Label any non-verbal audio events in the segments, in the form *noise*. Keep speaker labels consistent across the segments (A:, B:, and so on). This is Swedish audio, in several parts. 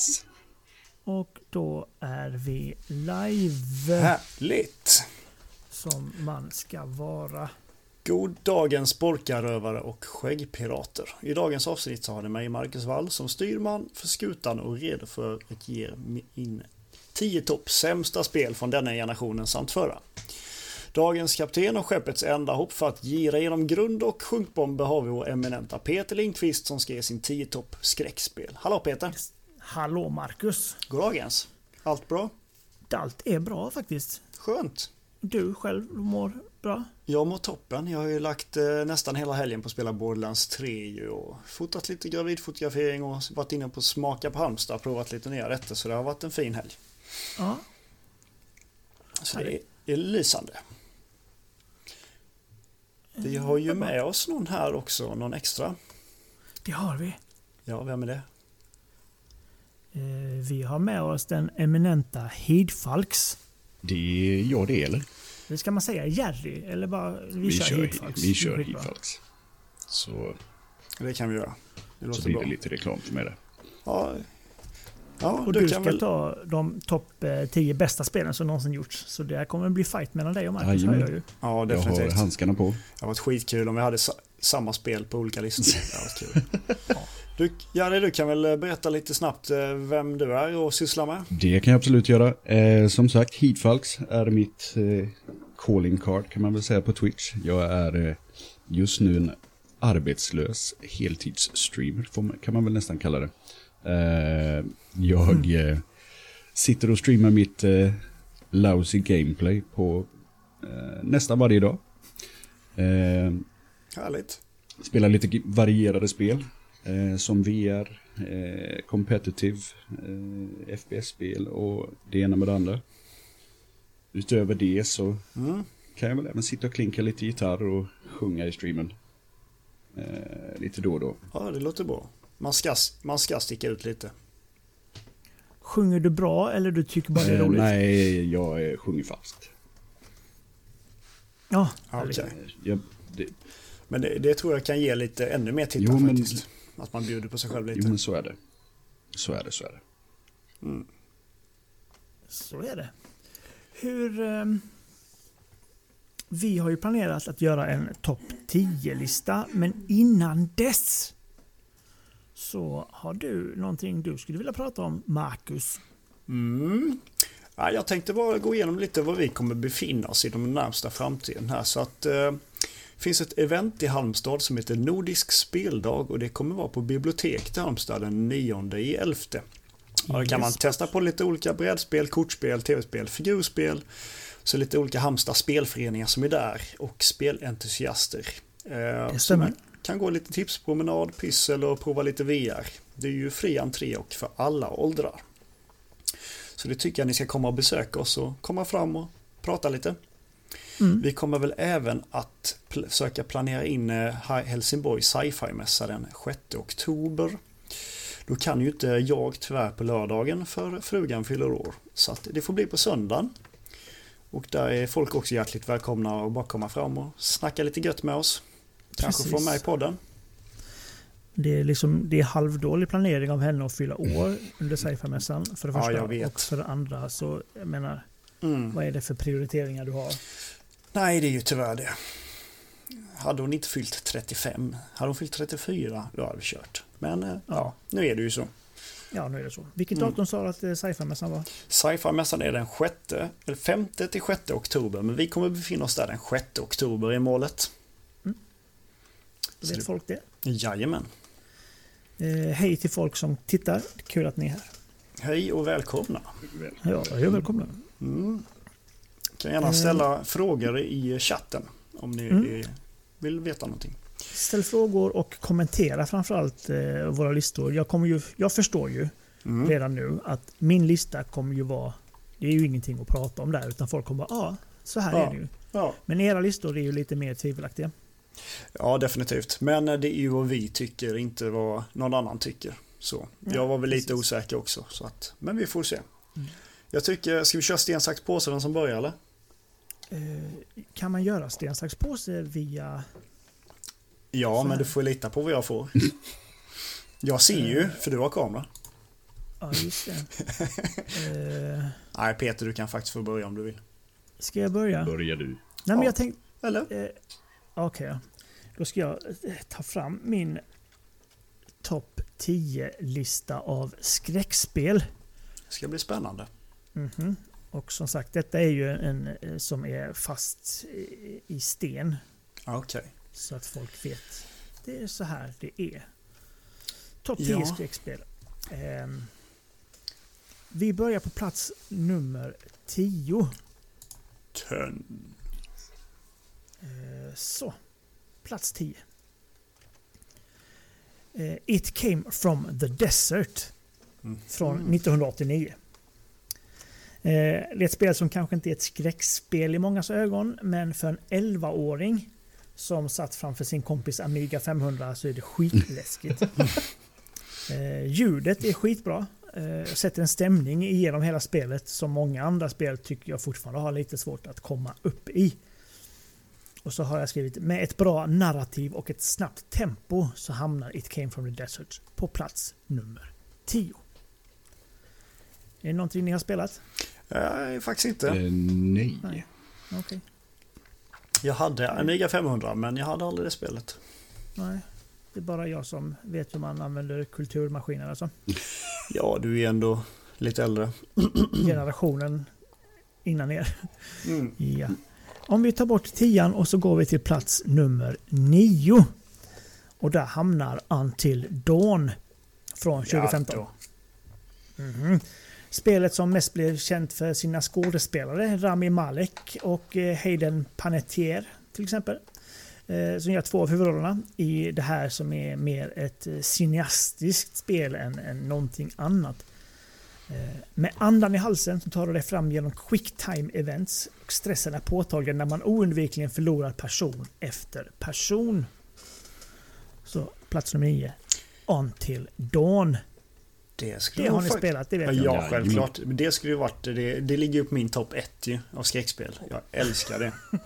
A: Yes.
B: Och då är vi live
C: Härligt!
B: som man ska vara.
C: God dagens borkarövare och skäggpirater. I dagens avsnitt så har ni mig Marcus Wall som styrman för skutan och redo för att ge in 10 topp sämsta spel från denna generationen samt förra. Dagens kapten och skeppets enda hopp för att gira genom grund och sjunkbomber har vi vår eminenta Peter Lindqvist som ska ge sin 10 topp skräckspel. Hallå Peter!
B: Hallå Marcus!
C: God dagens! Allt bra?
B: Allt är bra faktiskt.
C: Skönt!
B: Du själv mår bra?
C: Jag mår toppen. Jag har ju lagt eh, nästan hela helgen på att spela Borderlands 3 ju och fotat lite gravidfotografering och varit inne på Smaka på Halmstad och provat lite nya rätter så det har varit en fin helg.
B: Ja.
C: Så det är, är lysande. Vi har ju med oss någon här också, någon extra.
B: Det har vi.
C: Ja, vem är det?
B: Eh, Vi har med oss den eminenta Hidfalks.
A: Det är jag det eller?
B: Det ska man säga Jerry eller bara vi,
A: Vi
B: kör,
A: kör,
B: Hidfalks?
A: vi kör. Hidfalks. Så,
C: Det kan vi göra. Det
A: så
C: låter
A: blir
C: bra.
A: det lite reklam för mig där.
C: Ja, ja
B: Och
C: du
B: ska
C: väl...
B: ta de topp eh, 10 bästa spelen som någonsin gjorts. Så det här kommer bli fight mellan dig och Marcus hör jag ju.
C: Ja,
A: Jag har
C: definitivt.
A: handskarna på.
C: Det hade varit skitkul om vi hade samma spel på olika listor. *laughs* Varit kul. Du, Jari, du kan väl berätta lite snabbt eh, vem du är och sysslar med?
A: Det kan jag absolut göra. Eh, som sagt, Heatfalks är mitt eh, calling card kan man väl säga på Twitch. Jag är eh, just nu en arbetslös heltidsstreamer, kan man väl nästan kalla det. Eh, jag eh, sitter och streamar mitt eh, lousy gameplay på eh, nästan varje dag.
C: Härligt.
A: spelar lite varierade spel. Eh, som VR, eh, competitive, eh, FPS-spel och det ena med det andra. Utöver det så
C: Mm.
A: kan jag väl även sitta och klinka lite gitarr och sjunga i streamen. Eh, lite då och då.
C: Ja, det låter bra. Man ska, man ska sticka ut lite.
B: Sjunger du bra eller du tycker bara det är
A: Eh,
B: roligt?
A: nej, jag eh, sjunger falskt.
B: Ja,
A: Jag, det,
C: Men det, det tror jag kan ge lite ännu mer tittare
A: Jo, men-
C: faktiskt. Att man bjuder på sig själv lite.
A: jo, men så är det. Så är det, så är det.
B: Så är det. Hur... ehm, vi har ju planerat att göra en topp 10-lista, men innan dess så har du någonting du skulle vilja prata om, Marcus.
C: Mm. Ja, jag tänkte bara gå igenom lite var vi kommer befinna oss i de närmsta framtiden här. Så att eh, finns ett event i Halmstad som heter Nordisk speldag och det kommer vara på biblioteket i Halmstad den 9 i 11. Ja, då kan man testa på lite olika brädspel, kortspel, tv-spel, figurspel. Så lite olika Halmstad spelföreningar som är där och spelentusiaster. Eh,
B: Det stämmer.
C: kan gå lite tipspromenad, pyssel och prova lite VR. Det är ju fri entré och för alla åldrar. Så det tycker jag ni ska komma och besöka oss och komma fram och prata lite.
B: Mm.
C: Vi kommer väl även att försöka planera in eh, Helsingborg sci-fi-mässa den 6 oktober. Då kan ju inte jag tyvärr på lördagen för frugan fyller år. Så det får bli på söndagen. Och där är folk också hjärtligt välkomna att bara komma fram och snacka lite gött med oss. Kanske få
B: Precis.
C: med i podden.
B: Det är, liksom, det är halvdålig planering av henne att fylla år under sci-fi-mässan för det
C: Ja,
B: första.
C: vet.
B: Och för det andra så, jag menar,
C: Mm.
B: vad är det för prioriteringar du har?
C: Nej, det är ju tyvärr det. Hade hon inte fyllt 35, hade hon fyllt 34, då hade vi kört. Men eh, ja, nu är det ju så.
B: Ja, nu är det så. Vilket
C: Mm.
B: datum sa du att eh, sci-fi-mässan var?
C: Sci-fi-mässan är den 6, eller 5 till 6 oktober, men vi kommer befinna oss där den 6 oktober i målet. Så
B: Vet
C: det-
B: folk det?
C: Jajamän.
B: Eh, hej till folk som tittar. Kul att ni är här.
C: Hej och välkomna.
B: Ja, är välkomna.
C: Mm. Kan gärna
B: Eh.
C: ställa frågor i chatten om ni
B: Mm.
C: eh, vill veta någonting.
B: Ställ frågor och kommentera framförallt eh, våra listor. Jag, kommer ju, jag förstår ju
C: Mm.
B: redan nu att min lista kommer ju vara... Det är ju ingenting att prata om där, utan folk kommer bara ja, så här
C: Ja.
B: är det ju.
C: Ja.
B: Men era listor är ju lite mer tvivelaktiga.
C: ja, definitivt. Men eh, det är ju vad vi tycker, inte vad någon annan tycker. Så.
B: Ja,
C: jag var väl lite
B: precis.
C: osäker också. Så att, men vi får se.
B: Mm.
C: Jag tycker, ska vi köra sten, sax, påse den som börjar eller?
B: Eh, kan man göra sten, sax, påse via...
C: Ja, men du får lita på vad jag får. Jag ser ju, för du har kamera.
B: Ja, just det. Eh,
C: Nej, Peter, du kan faktiskt få börja om du vill.
B: ska jag börja?
A: Börjar du.
B: Nej, men
C: Ja.
B: jag tänkte...
C: Eller?
B: Eh, Okej, ja. då ska jag eh, ta fram min topp 10-lista av skräckspel.
C: Det ska bli spännande.
B: Mhm. Och som sagt, detta är ju en eh, som är fast i- sten.
C: Okej.
B: Så att folk vet. Det är så här det är. Topp 10
C: Ja.
B: skräckspel. Ehm, vi börjar på plats nummer 10.
C: Tön.
B: Eh, så. Plats 10. Eh, It came from the desert.
C: Mm.
B: Från 1989. Eh, det är ett spel som kanske inte är ett skräckspel i mångas ögon, men för en 11-åring som satt framför sin kompis Amiga 500 så är det skitläskigt. *laughs* eh, ljudet är skitbra. Eh, sätter en stämning genom hela spelet som många andra spel tycker jag fortfarande har lite svårt att komma upp i. Och så har jag skrivit med ett bra narrativ och ett snabbt tempo så hamnar It came from the desert på plats nummer 10. Är det någonting ni har spelat?
C: Nej, faktiskt inte.
A: Eh, nej.
B: Nej. Okej.
C: Jag hade Amiga 500, men jag hade aldrig det spelet.
B: Nej. Det är bara jag som vet hur man använder kulturmaskiner alltså. *laughs*
C: Ja, du är ändå lite äldre. *clears throat*
B: Generationen innan er.
C: Mm.
B: Ja. Om vi tar bort tian och så går vi till plats nummer nio. Och där hamnar Until Dawn från 2015.
C: Ja,
B: Mhm. Spelet som mest blev känt för sina skådespelare, Rami Malek och eh, Hayden Panettiere till exempel. Eh, som gör två av huvudrollerna i det här som är mer ett eh, cineastiskt spel än, än någonting annat. Med andan i halsen så tar du dig fram genom quick time events och stressen är påtaglig när man oundvikligen förlorar person efter person. Så plats nummer 9. On till Dawn
C: det skulle
B: Det har ni
C: fakt-
B: spelat, det vet
C: Ja,
B: jag.
C: ja, självklart. Men Det skulle ju varit, det, det ligger ju på min topp ett ju, av skräckspel. Jag älskar det. *laughs*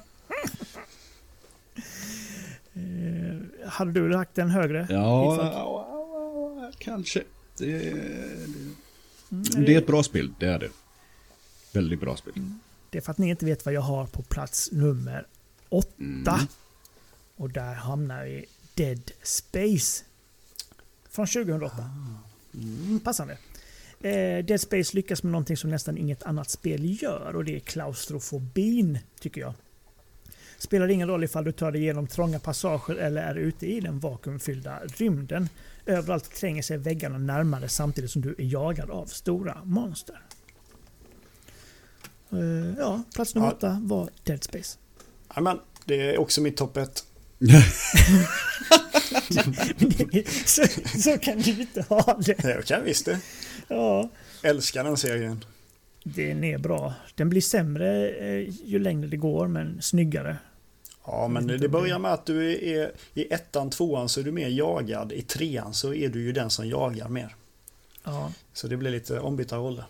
B: Eh, hade du lagt den högre?
A: Ja, ja, kanske. Det,
B: Mm,
A: det är ett bra spel, det är det. Väldigt bra spel.
B: Det är för att ni inte vet vad jag har på plats nummer åtta.
A: Mm.
B: Och där hamnar vi Dead Space. Från 2008.
C: Mm.
B: Passande. Eh, Dead Space lyckas med någonting som nästan inget annat spel gör och det är klaustrofobin, tycker jag. Spelar ingen roll ifall du tar dig igenom trånga passager eller är ute i den vakuumfyllda rymden. Överallt tränger sig väggarna närmare samtidigt som du är jagad av stora monster. Eh, ja, plats nummer
C: Ja.
B: åtta var Dead Space.
C: Ja, men det är också mitt topp ett. *laughs* *laughs* *laughs*
B: så, så kan du inte ha det.
C: Jag kan visst det.
B: Ja,
C: Älskar den serien.
B: den är bra. Den blir sämre eh, ju längre det går, men snyggare.
C: Ja, men det börjar med att du är i ettan, tvåan så är du mer jagad. I trean så är du ju den som jagar mer.
B: Ja,
C: Så det blir lite ombytta roller.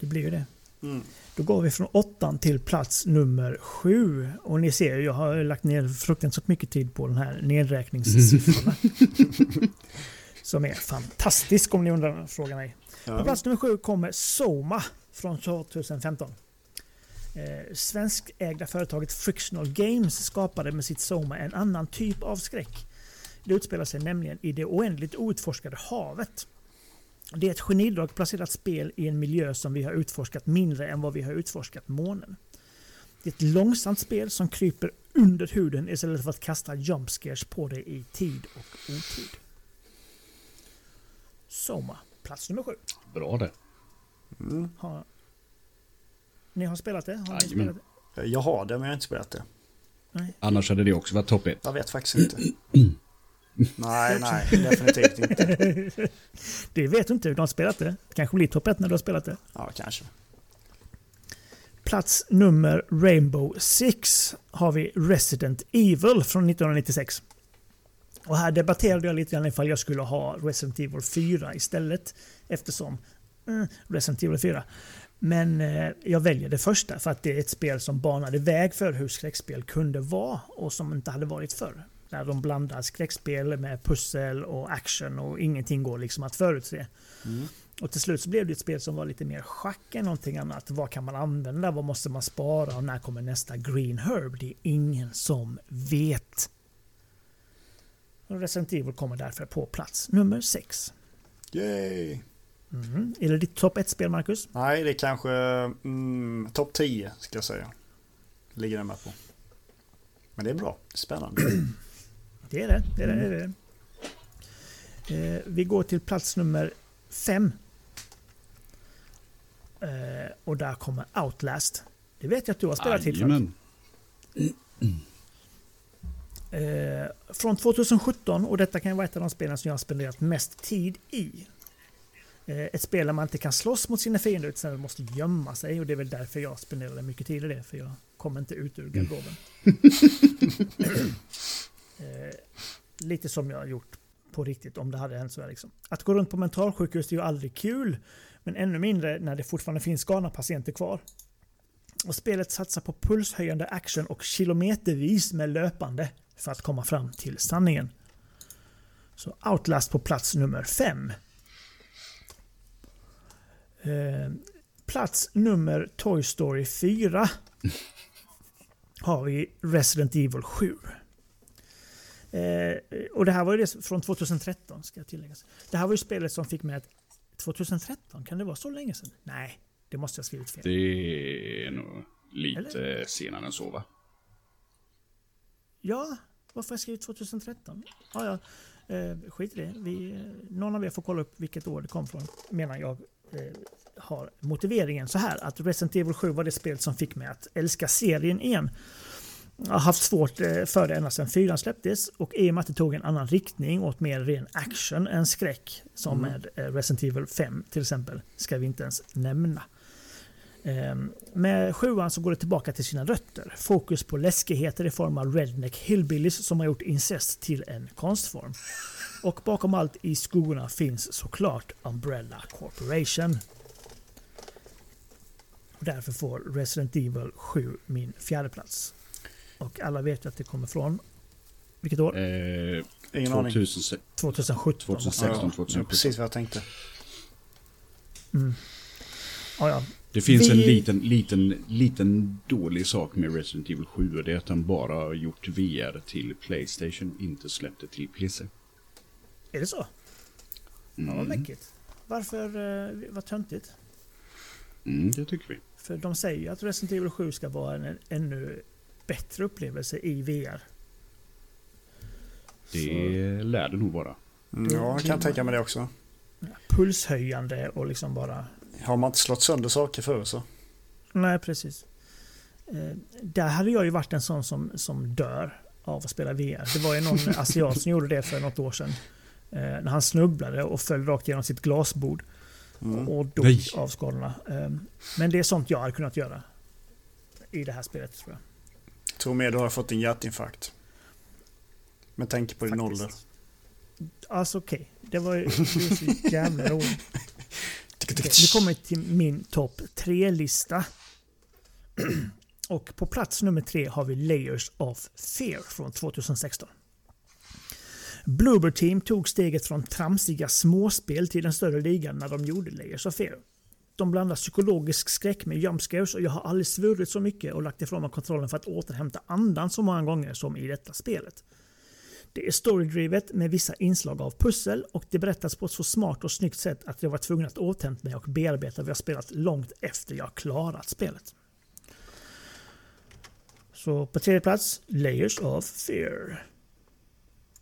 B: det blir ju det.
C: Mm.
B: Då går vi från åttan till plats nummer sju. Och ni ser jag har lagt ner fruktansvärt mycket tid på den här nedräkningssiffrorna. *laughs* Som är fantastisk om ni undrar, frågar mig. På
C: Ja.
B: plats nummer sju kommer Soma från 2015. Eh, svenskägda företaget Frictional Games skapade med sitt Soma en annan typ av skräck. Det utspelar sig nämligen i det oändligt outforskade havet. Det är ett genidrag placerat spel i en miljö som vi har utforskat mindre än vad vi har utforskat månen. Det är ett långsamt spel som kryper under huden istället för att kasta jumpscares på dig i tid och otid. Soma, plats nummer sju.
A: Bra det.
C: Mm.
B: Har... Ni har spelat det? Har ni spelat det?
C: Jag har det, men jag har inte spelat det.
B: Nej.
A: Annars hade det också varit topp ett.
C: Jag vet faktiskt inte. *clears throat* nej, nej, definitivt inte. *laughs*
B: Det vet du inte, du har spelat det. kanske blir topp 1 när du har spelat det.
C: Ja, kanske.
B: Plats nummer Rainbow Six har vi Resident Evil från 1996. Och här debatterade jag lite grann ifall jag skulle ha Resident Evil 4 istället. Eftersom mm, Resident Evil 4. Men eh, jag väljer det första för att det är ett spel som banade väg för hur skräckspel kunde vara och som inte hade varit förr. Där de blandar skräckspel med pussel och action och ingenting går liksom att förutse.
C: Mm.
B: Och till slut så blev det ett spel som var lite mer schack än någonting annat. Vad kan man använda? Vad måste man spara? Och när kommer nästa Green Herb? Det är ingen som vet. Och Resident Evil kommer därför på plats nummer 6.
C: Yay!
B: Mm. Är det ditt topp 1-spel, Marcus?
C: Nej, det är kanske mm, topp 10 ska jag säga. Ligger den med på. Men det är bra. Spännande. *clears throat*
B: Det är det. det, är det, det, är det. Eh, vi går till plats nummer 5. Eh, och där kommer Outlast. Det vet jag att du har spelat till.
A: Jajamän.
B: Eh, från 2017 och detta kan vara ett av de spelen som jag har spenderat mest tid i. Eh, ett spel där man inte kan slåss mot sina fiender utan måste gömma sig och det är väl därför jag spenderade mycket tid i det för jag kommer inte ut ur garderoben. *laughs* eh, lite som jag gjort på riktigt om det hade hänt så här liksom. Att gå runt på mentalsjukhus är ju aldrig kul men ännu mindre när det fortfarande finns galna patienter kvar. Och spelet satsar på pulshöjande action och kilometervis med löpande för att komma fram till sanningen. Så Outlast på plats nummer 5. Eh, plats nummer Toy Story 4 har vi Resident Evil 7. Eh, och det här var ju det från 2013 ska jag tillägga. Det här var ju spelet som fick mig att 2013, kan det vara så länge sedan? Nej, det måste jag skrivit fel.
A: Det är nog lite senare än så va?
B: Ja, varför har jag skrivit 2013? Ja, ja. Eh, skit i det. Vi, någon av er får kolla upp vilket år det kom från, menar jag eh, har motiveringen så här att Resident Evil 7 var det spel som fick mig att älska serien igen. Har haft svårt eh, för det ända sedan 4 släpptes och i och med att det tog en annan riktning åt mer ren action än skräck som
C: Mm.
B: med eh, Resident Evil 5 till exempel ska vi inte ens nämna. Ehm, Med sjuan så går det tillbaka till sina rötter. Fokus på läskigheter i form av redneck hillbillies som har gjort incest till en konstform. Och bakom allt i skuggorna finns såklart Umbrella Corporation. Och därför får Resident Evil 7 min fjärde plats. Och alla vet ju att det kommer från vilket år?
A: Eh,
C: Ingen aning.
A: 2000,
B: 2017.
A: 2016,
C: Ja,
A: 2017.
C: precis vad jag tänkte.
B: Mm. Ja, ja.
A: Det finns en
B: Vi-
A: liten, liten, liten dålig sak med Resident Evil 7 och det är att den bara har gjort VR till Playstation, inte släppt det till PC.
B: Är det så? Ja, vad
A: Mm.
B: mäckigt. Varför? Eh, vad töntigt.
A: Mm, det tycker vi.
B: För de säger ju att Resident Evil 7 ska vara en ännu bättre upplevelse i VR.
A: Det lär det nog vara.
C: Mm, Ja, jag kan tänka mig det också.
B: Pulshöjande och liksom bara...
C: Har man inte slått sönder saker förr så.
B: Nej, precis. Eh, där hade jag ju varit en sån som, som dör av att spela VR. Det var ju någon *laughs* asiat som gjorde det för något år sedan. Eh, när han snubblade och föll rakt genom sitt glasbord.
C: Mm.
B: Och dog
A: Nej.
B: av skadorna. Eh, men det är sånt jag hade kunnat göra. I det här spelet tror jag.
C: Tror mer du har fått en hjärtinfarkt. Med tanke på din ålder.
B: Alltså okej, det var ju så jävla roligt. *laughs* Okej, nu kommer vi till min topp tre-lista. Och på plats nummer tre har vi Layers of Fear från 2016. Bloober Team tog steget från tramsiga småspel till den större ligan när de gjorde Layers of Fear. De blandar psykologisk skräck med jumpscares och jag har aldrig svurit så mycket och lagt ifrån mig kontrollen för att återhämta andan så många gånger som i detta spelet. Det är storydrivet med vissa inslag av pussel och det berättas på ett så smart och snyggt sätt att jag var tvungen att återhämta mig och bearbeta vad jag spelat långt efter jag klarat spelet. Så på tredje plats, Layers of Fear.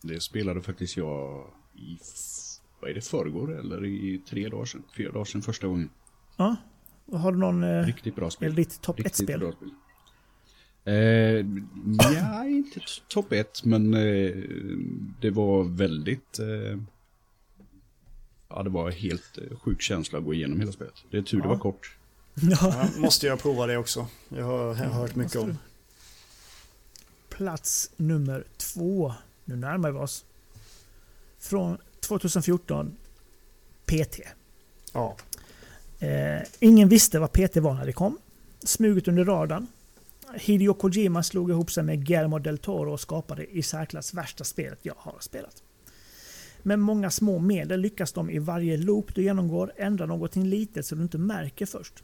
A: Det spelade faktiskt jag i, vad är det, förrgår eller i tre dagar sedan? Fyra dagar sedan första gången.
B: Ja, har du någon... Eh,
A: Riktigt bra spel.
B: det ditt topp
A: Riktigt
B: 1-spel?
A: bra spel. Eh, ja, inte topp ett, men eh, det var väldigt... Eh, ja, det var helt eh, sjuk känsla att gå igenom hela spelet. Det är tur det
B: Ja.
A: var kort.
B: Ja.
C: Måste jag prova det också. Jag har, jag har hört mycket om.
B: Plats nummer två. Nu närmar vi oss. Från 2014. PT.
C: Ja.
B: Eh, ingen visste vad PT var när det kom. Smuget under radarn. Hideo Kojima slog ihop sig med Guillermo del Toro och skapade i särklass värsta spelet jag har spelat. Med många små medel lyckas de i varje loop du genomgår ändra någonting litet så du inte märker först.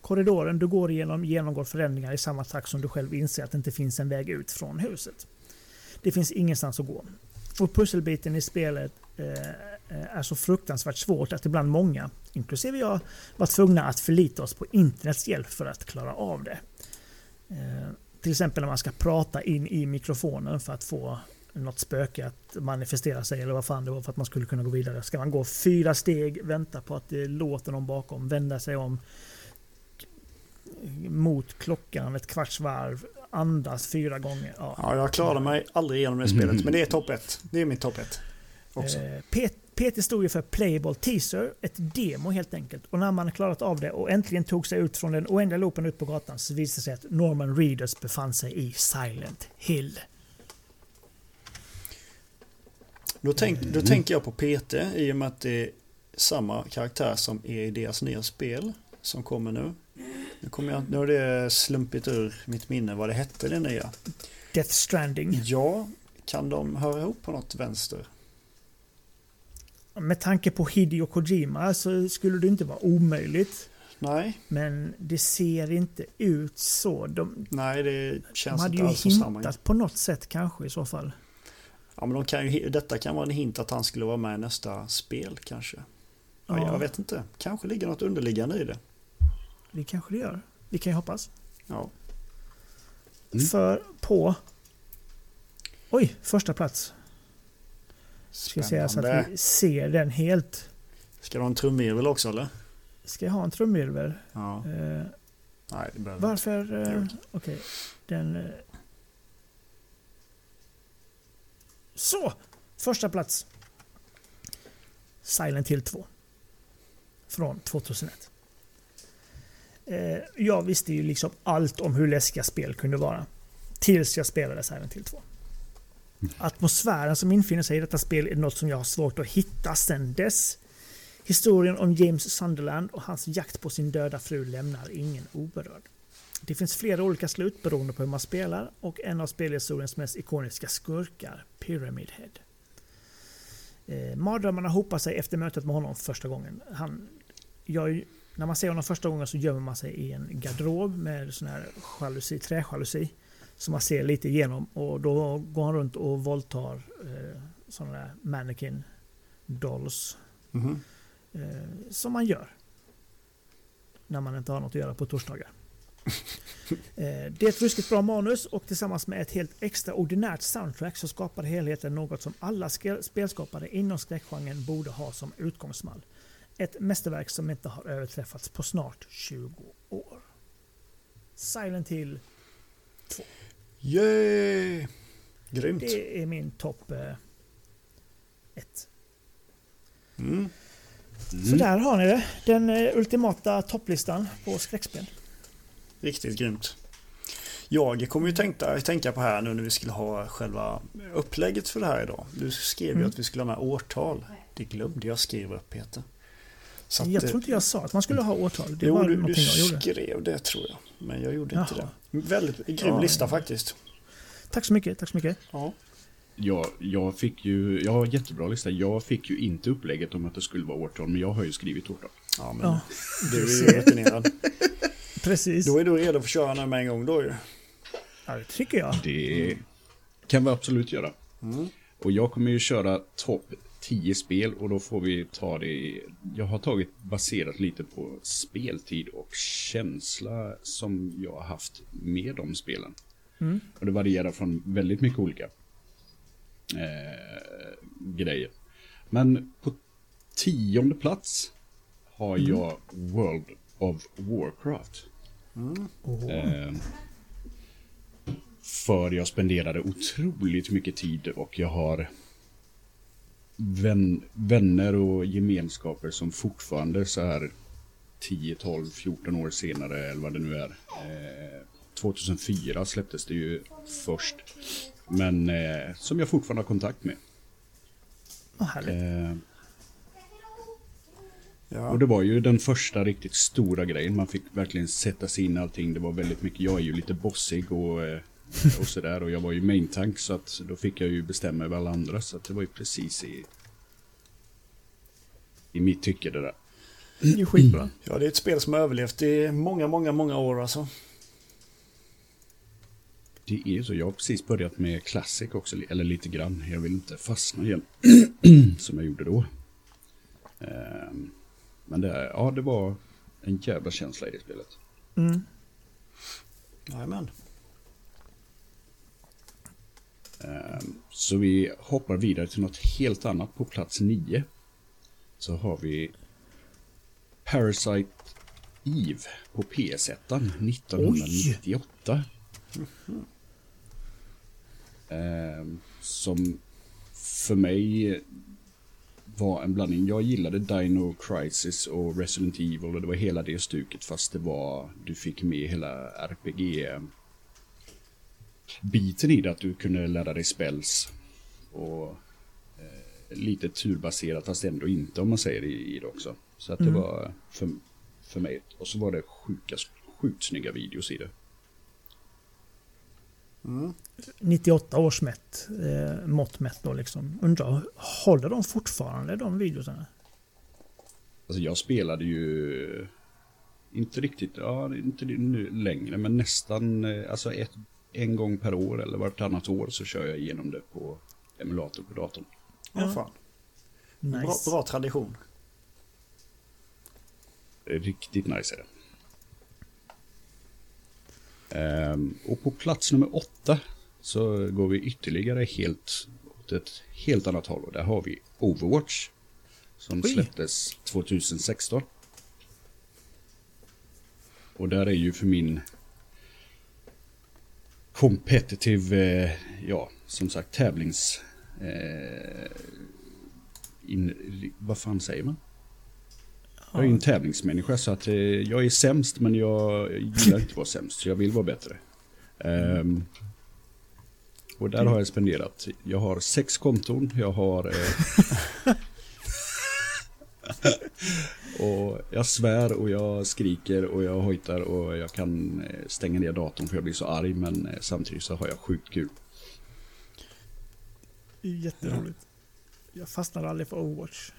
B: Korridoren du går igenom genomgår förändringar i samma takt som du själv inser att det inte finns en väg ut från huset. Det finns ingenstans att gå. Och pusselbiten i spelet eh, eh är så fruktansvärt svårt att ibland många, inklusive jag, var tvungna att förlita oss på internets hjälp för att klara av det. Eh, till exempel när man ska prata in i mikrofonen för att få något spöke att manifestera sig eller vad fan det var för att man skulle kunna gå vidare. Ska man gå fyra steg, vänta på att det låter någon bakom, vända sig om mot klockan ett kvarts varv, andas fyra gånger. Ja.
C: Ja, jag klarade mig aldrig igenom det spelet, men det är topp ett. Det är mitt topp ett. Också.
B: Eh, P- PT stod ju för Playable Teaser, ett demo helt enkelt. Och när man klarat av det och äntligen tog sig ut från den oändliga loopen ut på gatan så visade det sig att Norman Reedus befann sig i Silent Hill.
C: Då, tänk, då tänker jag på PT i och med att det är samma karaktär som är i deras nya spel som kommer nu. Nu, kommer jag, nu har det slumpit ur mitt minne vad det hette det nya.
B: Death Stranding.
C: Ja, kan de höra ihop på något vänster?
B: Med tanke på Hideo Kojima så skulle det inte vara omöjligt.
C: Nej,
B: Men det ser inte ut så. De,
C: nej det
B: de
C: känns
B: hade
C: inte
B: ju
C: alls samma.
B: hintat på något sätt kanske i så fall.
C: Ja, men de kan ju, detta kan vara en hint att han skulle vara med i nästa spel kanske. Ja,
B: Ja.
C: Jag vet inte. Kanske ligger något underliggande i det.
B: Det kanske det gör. Vi kan ju hoppas.
C: Ja.
A: Mm.
B: För på... Oj, första plats. Ska säga så att vi ser den helt.
C: Ska du ha en trumvirvel också eller?
B: Ska jag ha en trumvirvel?
C: Ja.
B: Eh,
C: Nej, det behöver inte.
B: varför? Eh,
C: Jo.
B: Okej, den... Eh. Så! Första plats. Silent Hill 2. Från 2001. Eh, jag visste ju liksom allt om hur läskiga spel kunde vara. Tills jag spelade Silent Hill 2. Atmosfären som infinner sig i detta spel är något som jag har svårt att hitta sedan dess. Historien om James Sunderland och hans jakt på sin döda fru lämnar ingen oberörd. Det finns flera olika slut beroende på hur man spelar och en av spelhistoriens mest ikoniska skurkar, Pyramid Head. Eh, mardrömmarna hopar sig efter mötet med honom första gången. Han, jag, när man ser honom första gången så gömmer man sig i en garderob med sån här jalusi, träjalusi som man ser lite igenom och då går han runt och våldtar eh, sådana där mannequin dolls
C: Mhm.
B: eh, som man gör när man inte har något att göra på torsdagar. *laughs* Eh, det är ett ruskigt bra manus och tillsammans med ett helt extraordinärt soundtrack så skapar helheten något som alla spelskapare inom skräckgenren borde ha som utgångsmall. Ett mästerverk som inte har överträffats på snart 20 år. Silent Hill,
C: Yay! Grymt.
B: det är min topp 1.
C: Mm.
B: Så där har ni det. Den eh, ultimata topplistan på skräckspel.
C: Riktigt grymt. Jag kommer ju tänka, tänka på här nu när vi skulle ha själva upplägget för det här idag. Du skrev ju
B: Mm.
C: att vi skulle ha med årtal. Det glömde jag skriva upp Peter. Att,
B: Jag
C: eh,
B: tror inte jag sa att man skulle ha årtal. Det
C: jo,
B: var
C: du, du skrev det tror jag. Men jag gjorde inte
B: Jaha.
C: det. Väldigt grym
B: Ja.
C: lista faktiskt.
B: Tack så mycket. Tack så mycket.
C: Ja.
A: Jag, jag fick ju, jag har jättebra lista. Jag fick ju inte upplägget om att det skulle vara årtal, men jag har ju skrivit årtal.
C: ja, men
B: Ja,
C: du är ju rutinerad. *laughs*
B: precis.
C: Då är du redo för att köra nu med en gång då ju.
B: Ja, det tycker jag.
A: Det kan vi absolut göra.
C: Mm.
A: Och jag kommer ju köra topp 10 spel och då får vi ta det i- Jag har tagit baserat lite på speltid och känsla som jag har haft med de spelen.
B: Mm.
A: Och det varierar från väldigt mycket olika eh, grejer. Men på tionde plats har jag World of Warcraft.
B: Åh.
A: Eh, för jag spenderade otroligt mycket tid och jag har vän, vänner och gemenskaper som fortfarande så här 10, 12, 14 år senare eller vad det nu är. Eh, 2004 släpptes det ju först. Men eh, som jag fortfarande har kontakt med.
B: Vad härligt.
A: Eh,
C: Ja.
A: Och det var ju den första riktigt stora grejen. Man fick verkligen sätta sig in i allting. Det var väldigt mycket, jag är ju lite bossig och, eh, och sådär. Och jag var ju main tank så att då fick jag ju bestämma över alla andra. Så att det var ju precis i, i mitt tycke det där.
B: Det är skitbra.
C: ja, det är ett spel som har överlevt i många, många, många år alltså.
A: Det är ju så, jag har precis börjat med Classic också, eller lite grann. Jag vill inte fastna igen, *clears throat* som jag gjorde då. Ehm, Men det, ja, det var en jävla känsla i det spelet.
B: Mm.
C: Jajamän.
A: Ehm, så vi hoppar vidare till något helt annat på plats 9. Så har vi Parasite Eve på PS1 1998. Ehm, Som för mig var en blandning. Jag gillade Dino Crisis och Resident Evil och det var hela det stuket fast det var, du fick med hela RPG biten i det att du kunde lära dig spells och eh, lite turbaserat fast ändå inte om man säger det i, i det också. Så att det
B: Mm.
A: var för, för mig. Och så var det sjuka, sjukt snygga videos i det.
C: Mm.
B: 98 års mätt, eh, mått mätt då liksom. Undrar, håller de fortfarande de videorna?
A: Alltså jag spelade ju inte riktigt, ja inte nu längre men nästan eh, alltså ett, en gång per år eller vartannat år så kör jag igenom det på emulator på datorn.
C: Ja,
B: Ja.
C: fan.
B: Nice.
C: Bra, bra tradition.
A: Riktigt nice är det. Ehm, och på plats nummer åtta så går vi ytterligare helt åt ett helt annat håll. Och där har vi Overwatch. Som
B: Oj.
A: släpptes 2016. Och där är ju för min competitive, eh, ja, som sagt tävlings... Eh, in, vad fan säger man? Jag är ju en tävlingsmänniska så att eh, jag är sämst men jag gillar inte att vara sämst så jag vill vara bättre. Ehm, och där har jag spenderat, jag har sex konton, jag har... *laughs* *laughs* Och jag svär och jag skriker och jag hojtar och jag kan eh, stänga ner datorn för jag blir så arg men eh, samtidigt så har jag sjukt kul.
B: Jätteroligt. Jag fastnade aldrig för Overwatch.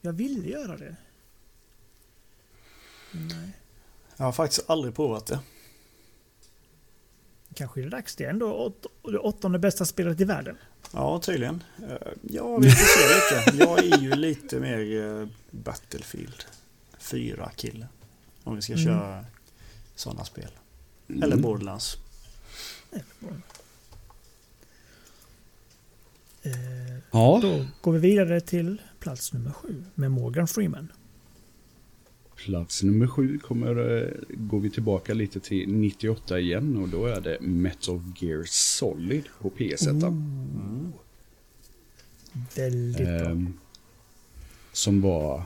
B: Jag ville göra det. Nej.
C: Jag har faktiskt aldrig provat det.
B: Kanske är det dags. Det är ändå åt, det åttonde bästa spelet i världen.
C: Ja, tydligen. Eh, Ja, vi får se lite. Jag är ju lite mer Battlefield 4-kille. Om vi ska
B: Mm.
C: köra sådana spel.
A: Mm.
C: Eller Borderlands.
B: Eh,
A: Ja,
B: då går vi vidare till plats nummer sju med Morgan Freeman.
A: plats nummer sju kommer, eh, går vi tillbaka lite till 98 igen och då är det Metal Gear Solid på PS1.
C: Mm.
B: Väldigt bra.
A: Ehm, som var...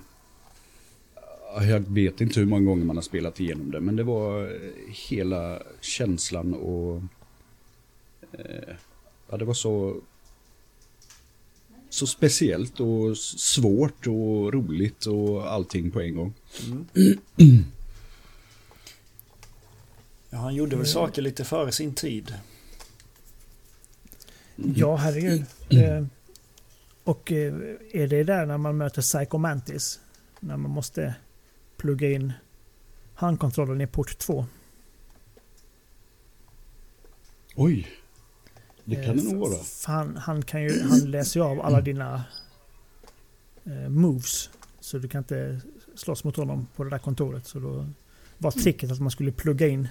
A: Jag vet inte hur många gånger man har spelat igenom det, men det var eh, hela känslan och... Eh, ja, det var så... Så speciellt och svårt och roligt och allting på en gång.
C: Mm. *clears throat* Ja, han gjorde väl saker lite före sin tid.
B: Ja, herregud. Eh, och eh, är det där när man möter Psycho Mantis? När man måste plugga in handkontrollen i port 2?
A: Oj! Det kan det
B: Eh,
A: nog vara.
B: Han, han, kan ju, han läser ju av alla dina eh, moves. Så du kan inte slåss mot honom på det där kontoret. Så då var tricket att man skulle plugga in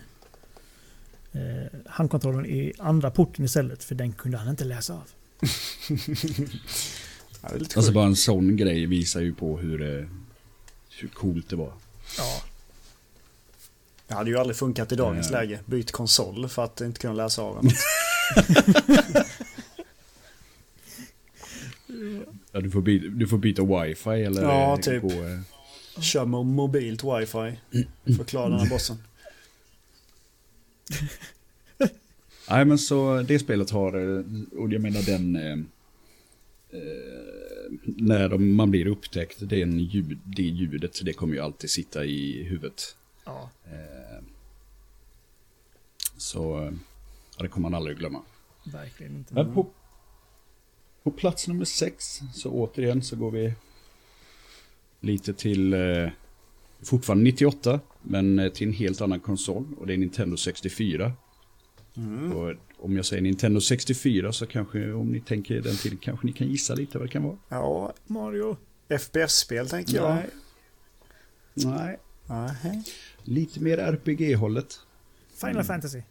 B: eh, handkontrollen i andra porten istället. För den kunde han inte läsa av. *laughs*
C: Ja,
A: Alltså bara en sån grej visar ju på hur, eh, hur coolt det var.
B: Ja,
C: Det hade ju aldrig funkat i dagens
A: Eh.
C: läge. Byt konsol för att inte kunna läsa av den. *laughs*
A: Ja, du, får byta, du får byta wifi eller...
C: Ja,
A: eh,
C: typ.
A: Gå, eh,
C: Kör med mobilt wifi. Förklara den här bossen.
A: Nej men så det spelet har, och jag menar den, eh, när de, man blir upptäckt, det, är en ljud, det ljudet, det kommer ju alltid sitta i huvudet.
B: Ja.
A: Eh, så ja, det kommer man aldrig glömma.
B: Verkligen inte.
A: Men på, på plats nummer sex, så återigen så går vi lite till, eh, fortfarande 98, men eh, till en helt annan konsol. Och det är Nintendo 64. Och om jag säger Nintendo 64 så kanske, om ni tänker den tiden, kanske ni kan gissa lite vad det kan vara.
C: Ja,
B: Mario.
C: FPS-spel tänker jag.
A: Nej. Nej,
C: Nej.
A: lite mer RPG-hållet.
B: Final Fantasy.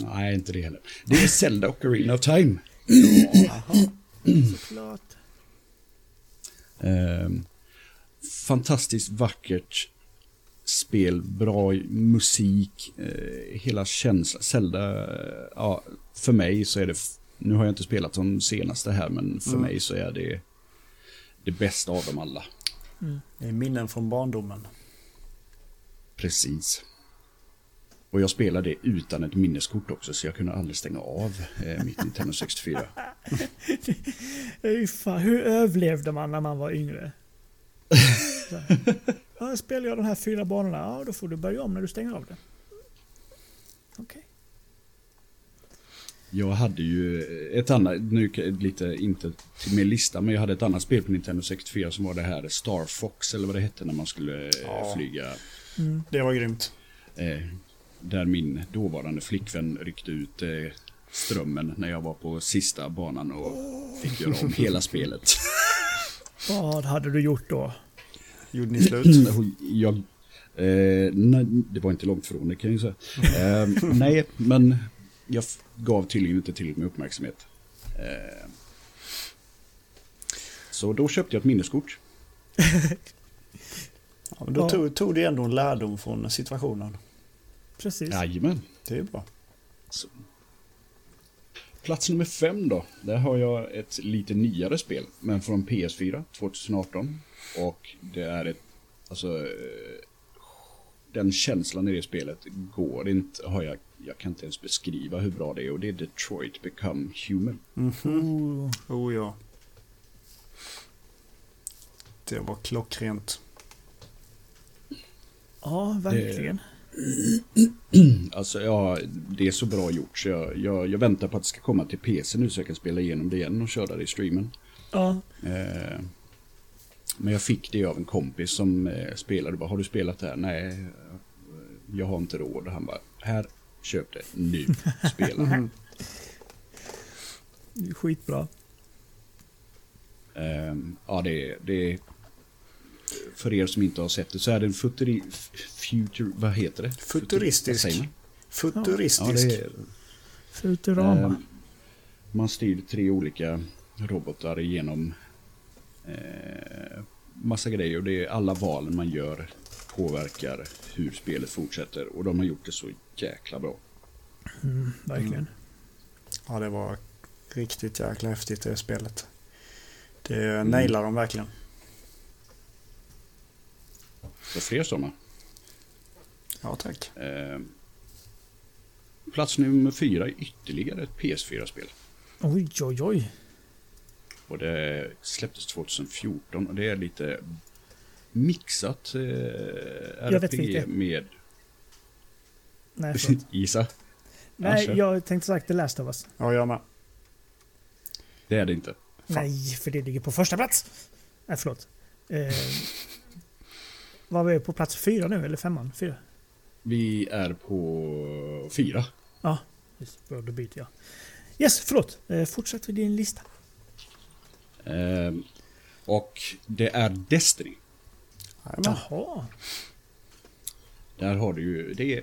A: Nej, inte det heller. Det är Zelda och Arena of Time.
B: Såklart.
A: Ehm, fantastiskt vackert spel, bra musik, eh, hela känslan. Zelda, eh, ja, för mig så är det, nu har jag inte spelat de senaste här, men för mig så är det det bästa av dem alla.
C: Det är minnen från barndomen.
A: Precis. Och jag spelade det utan ett minneskort också, så jag kunde aldrig stänga av eh, mitt Nintendo 64. *laughs*
B: Fy fan, hur överlevde man när man var yngre? *laughs* *laughs* Ja, spelar jag de här fyra banorna, ja då får du börja om när du stänger av det. Okej.
A: Jag hade ju ett annat, nu kan- lite inte till min lista, men jag hade ett annat spel på Nintendo 64 som var det här Star Fox eller vad det hette när man skulle eh,
C: Ja.
A: flyga.
C: Det var grymt.
A: Eh, där min dåvarande flickvän ryckte ut eh, strömmen när jag var på sista banan och fick göra om hela spelet. *laughs*
B: Vad hade du gjort då?
C: Gjorde ni slut? *clears throat*
A: jag, eh, nej, det var inte långt från det kan jag ju säga. Eh, *laughs* nej, men jag gav tydligen inte tillräckligt med uppmärksamhet. Eh, så då köpte jag ett minneskort. *laughs*
C: Ja, men då
B: Ja.
C: tog, tog det ändå en lärdom från situationen.
B: Precis.
A: Jajamän.
C: Det är bra.
A: Så. Plats nummer fem då. Där har jag ett lite nyare spel. Men från PS4 2018. Och det är ett... Alltså... eh, Den känslan i det spelet går inte... Har jag, jag kan inte ens beskriva hur bra det är. Och det är Detroit Become Human.
B: Oh,
C: Oh ja. Det var klockrent.
B: ja, verkligen. *clears throat*
A: Alltså ja, det är så bra gjort. Så jag, jag, jag väntar på att det ska komma till PC nu så jag kan spela igenom det igen och köra det i streamen.
B: Ja,
A: Eh, men jag fick det av en kompis som eh, spelade. Bara, har du spelat det här? Nej, eh, jag har inte råd. Han bara, här, köp det nu. Spela. *laughs*
B: det är skitbra.
A: eh, ja, det är, det är... För er som inte har sett det så är det en futuri, future, vad heter det?
C: Futuristisk.
A: Man?
C: Futuristisk.
A: Ja, det är,
B: Futurama.
A: Eh, man styr tre olika robotar genom eh, massa grejer och det är alla valen man gör påverkar hur spelet fortsätter och de har gjort det så jäkla bra.
B: Mm, verkligen.
C: Ja, det var riktigt jäkla häftigt det spelet. Det nailar de verkligen.
A: Så fler sådana.
C: Ja, tack.
A: Eh, plats nummer fyra är ytterligare ett PS4-spel.
B: Oj, oj, oj.
A: Och det släpptes 2014 och det är lite mixat eh,
B: Jag vet
A: RPG med...
B: Nej. *laughs*
A: Gissa.
B: Nej,
A: kör.
B: jag tänkte sagt The Last of Us.
C: Ja, jag med.
A: Det är det inte.
B: Nej, för det ligger på första plats. Nej, förlåt. Eh, var vi på plats fyra nu, eller femman? Fyra?
A: Vi är på fyra.
B: Ja, då byter jag. Yes, förlåt. Eh, fortsätt med din lista.
A: Ehm, och det är Destiny.
B: Jaha.
A: Där har du ju, det är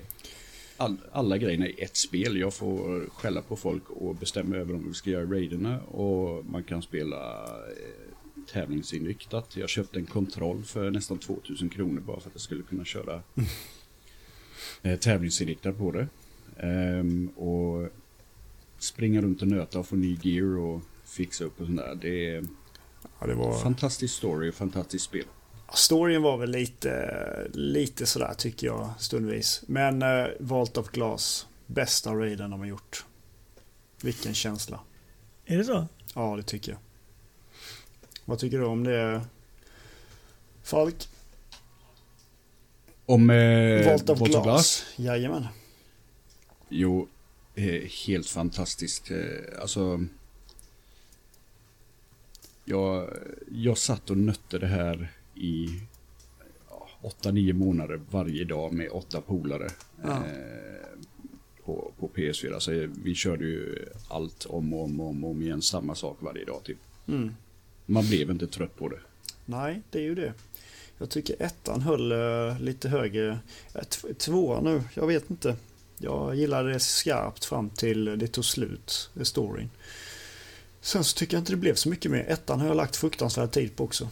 A: all, alla grejerna i ett spel. Jag får skälla på folk och bestämma över om vi ska göra raiderna. Och man kan spela eh, tävlingsinriktat. Jag köpte en kontroll för nästan 2000 kronor bara för att jag skulle kunna köra *laughs* eh, tävlingsinriktat på det. Ehm, och springa runt och nöta och få ny gear och fixa upp och sånt där. Det är
C: Ja, det var...
A: fantastisk story och fantastiskt spel.
C: Storyn var väl lite, lite sådär tycker jag stundvis. Men eh, Vault of Glass, bästa raiden de har gjort. Vilken känsla.
B: Är det så?
C: Ja, det tycker jag. Vad tycker du om det? Falk?
A: Om eh,
C: Vault of
A: Vault
C: Glass.
A: Glass?
C: Jajamän.
A: Jo, eh, helt fantastiskt. Eh, Alltså... Jag, jag satt och nötte det här i ja, 8-9 månader varje dag med åtta polare.
C: Ja.
A: Eh, på, på PS4. Alltså, vi körde ju allt om och om och om, om igen. Samma sak varje dag typ.
C: Mm.
A: Man blev inte trött på det.
C: Nej, det är ju det. Jag tycker ettan höll eh, lite högre. Eh, tv- Tvåan nu, jag vet inte. Jag gillade det skarpt fram till det tog slut, storyn. Sen så tycker jag inte det blev så mycket mer. Ettan har jag lagt fruktansvärd tid på också.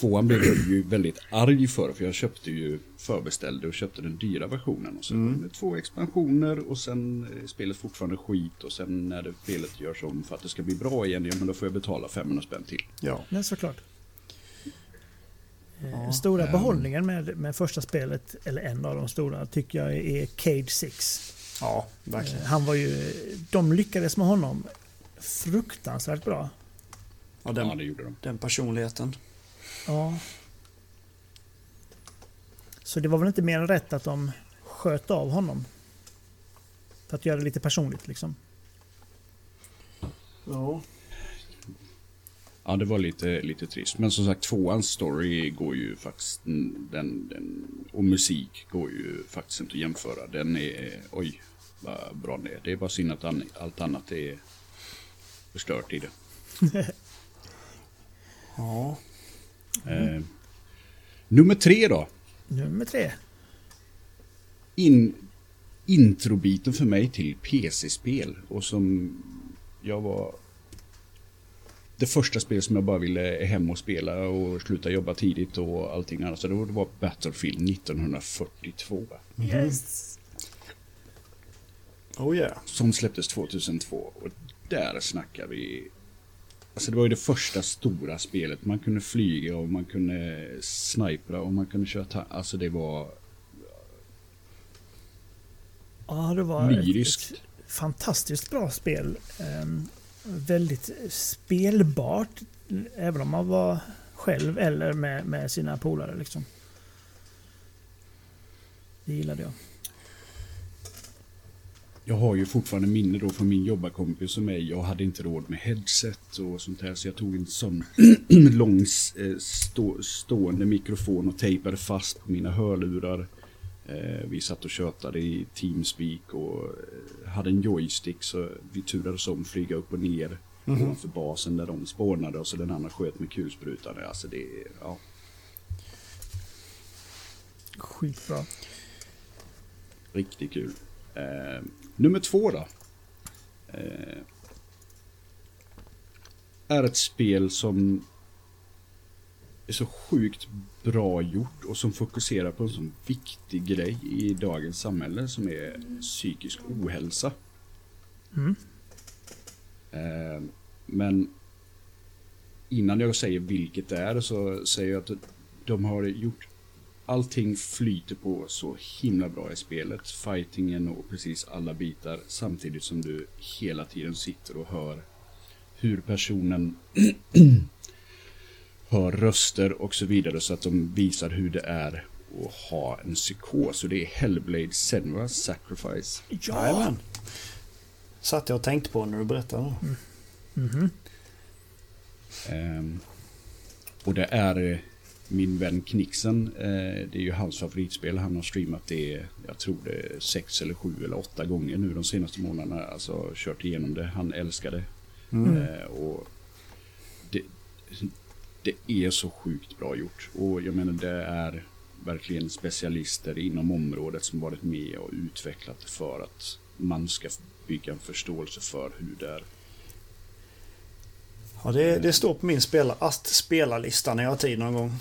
A: Tvåan blev jag ju väldigt arg för, för jag köpte ju förbeställde och köpte den dyra versionen. Och så
C: Mm.
A: två expansioner och sen är spelet fortfarande skit och sen när det spelet görs om för att det ska bli bra igen, ja men då får jag betala 500 spänn till.
C: Ja.
B: Nej, såklart. Eh,
C: Ja,
B: stora
A: ehm.
B: behållningen med, med första spelet, eller en av de stora, tycker jag är Cade 6.
C: Ja, verkligen.
B: Eh, Han var ju... De lyckades med honom fruktansvärt bra.
C: Ja,
A: Ja,
C: den,
A: det gjorde de.
C: den personligheten.
B: Ja. Så det var väl inte mer än rätt att de sköt av honom. För att göra det lite personligt liksom.
C: Ja.
A: Ja, det var lite, lite trist. Men som sagt, tvåans story går ju faktiskt... Den, den, och musik går ju faktiskt inte att jämföra. Den är... Oj, bra är. Det är bara synd att allt annat är förstört i det. *laughs*
C: Ja.
A: Eh, nummer tre då.
B: Nummer tre.
A: in, introbiten för mig till PC-spel och som jag var det första spelet som jag bara ville hem och spela och sluta jobba tidigt och allting annat. Så det var Battlefield 1942.
B: Yes.
C: Oh yeah.
A: Som släpptes 2002 och där snackar vi Alltså det var ju det första stora spelet. Man kunde flyga och man kunde snipra och man kunde köra ta- Alltså det var
B: Ja, det var ett,
A: Lyriskt.
B: ett fantastiskt bra spel. Ehm, väldigt spelbart. Även om man var själv eller med, med sina polare. Liksom. Det gillade jag.
A: Jag har ju fortfarande minne då från min jobbarkompis och mig. Jag hade inte råd med headset och sånt här. Så jag tog en sån *clears throat* lång eh, stå, stående mikrofon och tejpade fast på mina hörlurar. Eh, vi satt och tjötade i Teamspeak och eh, hade en joystick så vi turades om flyga upp och ner ovanför basen där de spånade och så den andra sköt med kulsprutan. Alltså det, ja.
B: Skitbra.
A: Riktigt kul. Nummer två då. Eh, är ett spel som är så sjukt bra gjort och som fokuserar på en sån viktig grej i dagens samhälle som är psykisk ohälsa.
B: Mm.
A: Eh, men innan jag säger vilket det är så säger jag att de har gjort allting flyter på så himla bra i spelet. Fightingen och precis alla bitar samtidigt som du hela tiden sitter och hör hur personen *clears throat* hör röster och så vidare så att de visar hur det är att ha en psykos. Och det är Hellblade Senua's Sacrifice.
B: Ja!
C: Jajamän. Satt jag och tänkte på när du berättade.
B: Mhm.
A: Ehm, och det är min vän Knixen. Eh, det är ju hans favoritspel. Han har streamat det, jag tror det sex eller sju eller åtta gånger nu de senaste månaderna. Alltså kört igenom det. Han älskar det.
C: Mm.
A: Eh, och det, det är så sjukt bra gjort. Och jag menar det är verkligen specialister inom området som varit med och utvecklat för att man ska bygga en förståelse för hur det är.
C: Ja, det, det står på min spela, ast spelarlista när jag har tid någon gång.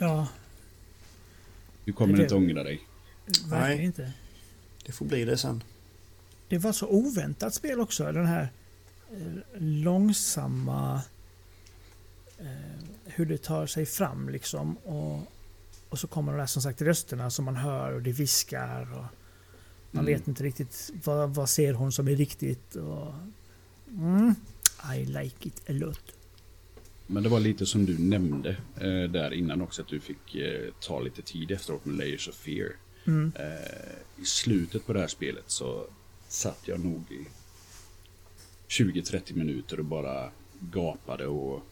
B: Ja,
A: Du kommer
B: Det-
A: inte ångra dig.
B: verkligen
C: Nej.
B: inte.
C: Det får bli det sen.
B: Det var så oväntat spel också. Den här eh, långsamma... Eh, hur det tar sig fram liksom. Och, och så kommer de där som sagt rösterna som man hör och det viskar. Och man
A: Mm.
B: vet inte riktigt vad, vad ser hon som är riktigt. Och, mm, I like it a lot.
A: Men det var lite som du nämnde eh, där innan också, att du fick eh, ta lite tid efteråt med Layers of Fear.
B: Mm.
A: Eh, I slutet på det här spelet så satt jag nog i 20-30 minuter och bara gapade och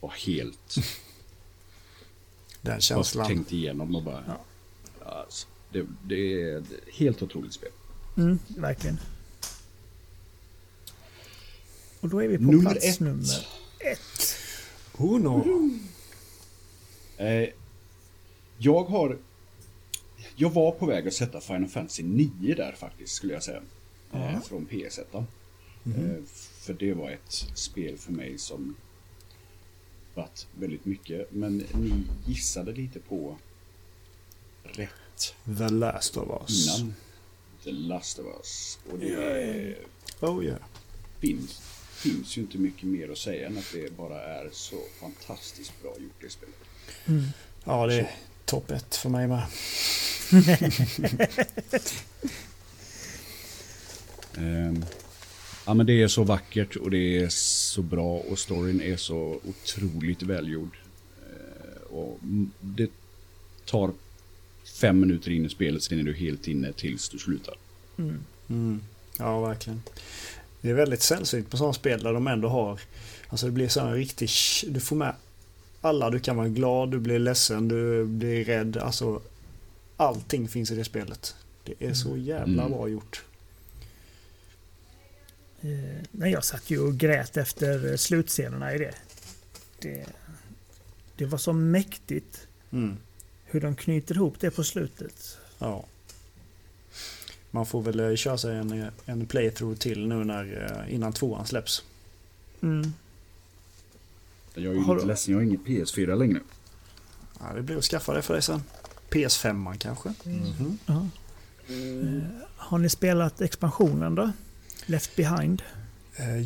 A: var helt *laughs*
C: Den
A: bara
C: känslan.
A: tänkt igenom och bara...
B: Ja.
A: Alltså, det, det är ett helt otroligt spel.
B: Mm, verkligen. Och då är vi på
A: Nummer
B: plats
A: ett.
B: nummer ett.
C: Uno.
A: Eh, jag har... Jag var på väg att sätta Final Fantasy 9 där faktiskt, skulle jag säga. Eh, från PS1. Eh, för det var ett spel för mig som varit väldigt mycket. Men ni gissade lite på rätt
C: The Last of Us.
A: innan The Last of Us. Och det
C: Oh yeah.
A: finns, finns ju inte mycket mer att säga än att det bara är så fantastiskt bra gjort det spelet.
C: Ja, det är topp ett för mig med. *laughs*
A: Ehm, ja men det är så vackert och det är så bra och storyn är så otroligt välgjord. Eh, och det tar fem minuter in i spelet, sen är du helt inne tills du slutar.
C: Mm. Ja, verkligen. Det är väldigt sällsynt på sådana spel där de ändå har... Alltså det blir så en riktig... Du får med alla. Du kan vara glad, du blir ledsen, du blir rädd. Alltså allting finns i det spelet. Det är så jävla
A: Mm.
C: bra gjort.
B: Eh, nej, jag satt ju och grät efter eh, slutscenerna i det. det. Det var så mäktigt
C: Mm.
B: hur de knyter ihop det på slutet.
C: Ja. Man får väl eh, köra sig en, eh, en playthrough till nu när, eh, innan tvåan släpps.
B: Mm.
A: Jag är ju
B: Har
A: lite
B: du-
A: ledsen, jag har inget PS4 längre.
C: Ja, det blir att skaffa det för dig sen. PS5 kanske. Mhm.
B: Ja. Eh, har ni spelat expansionen då? Left behind?
C: Eh,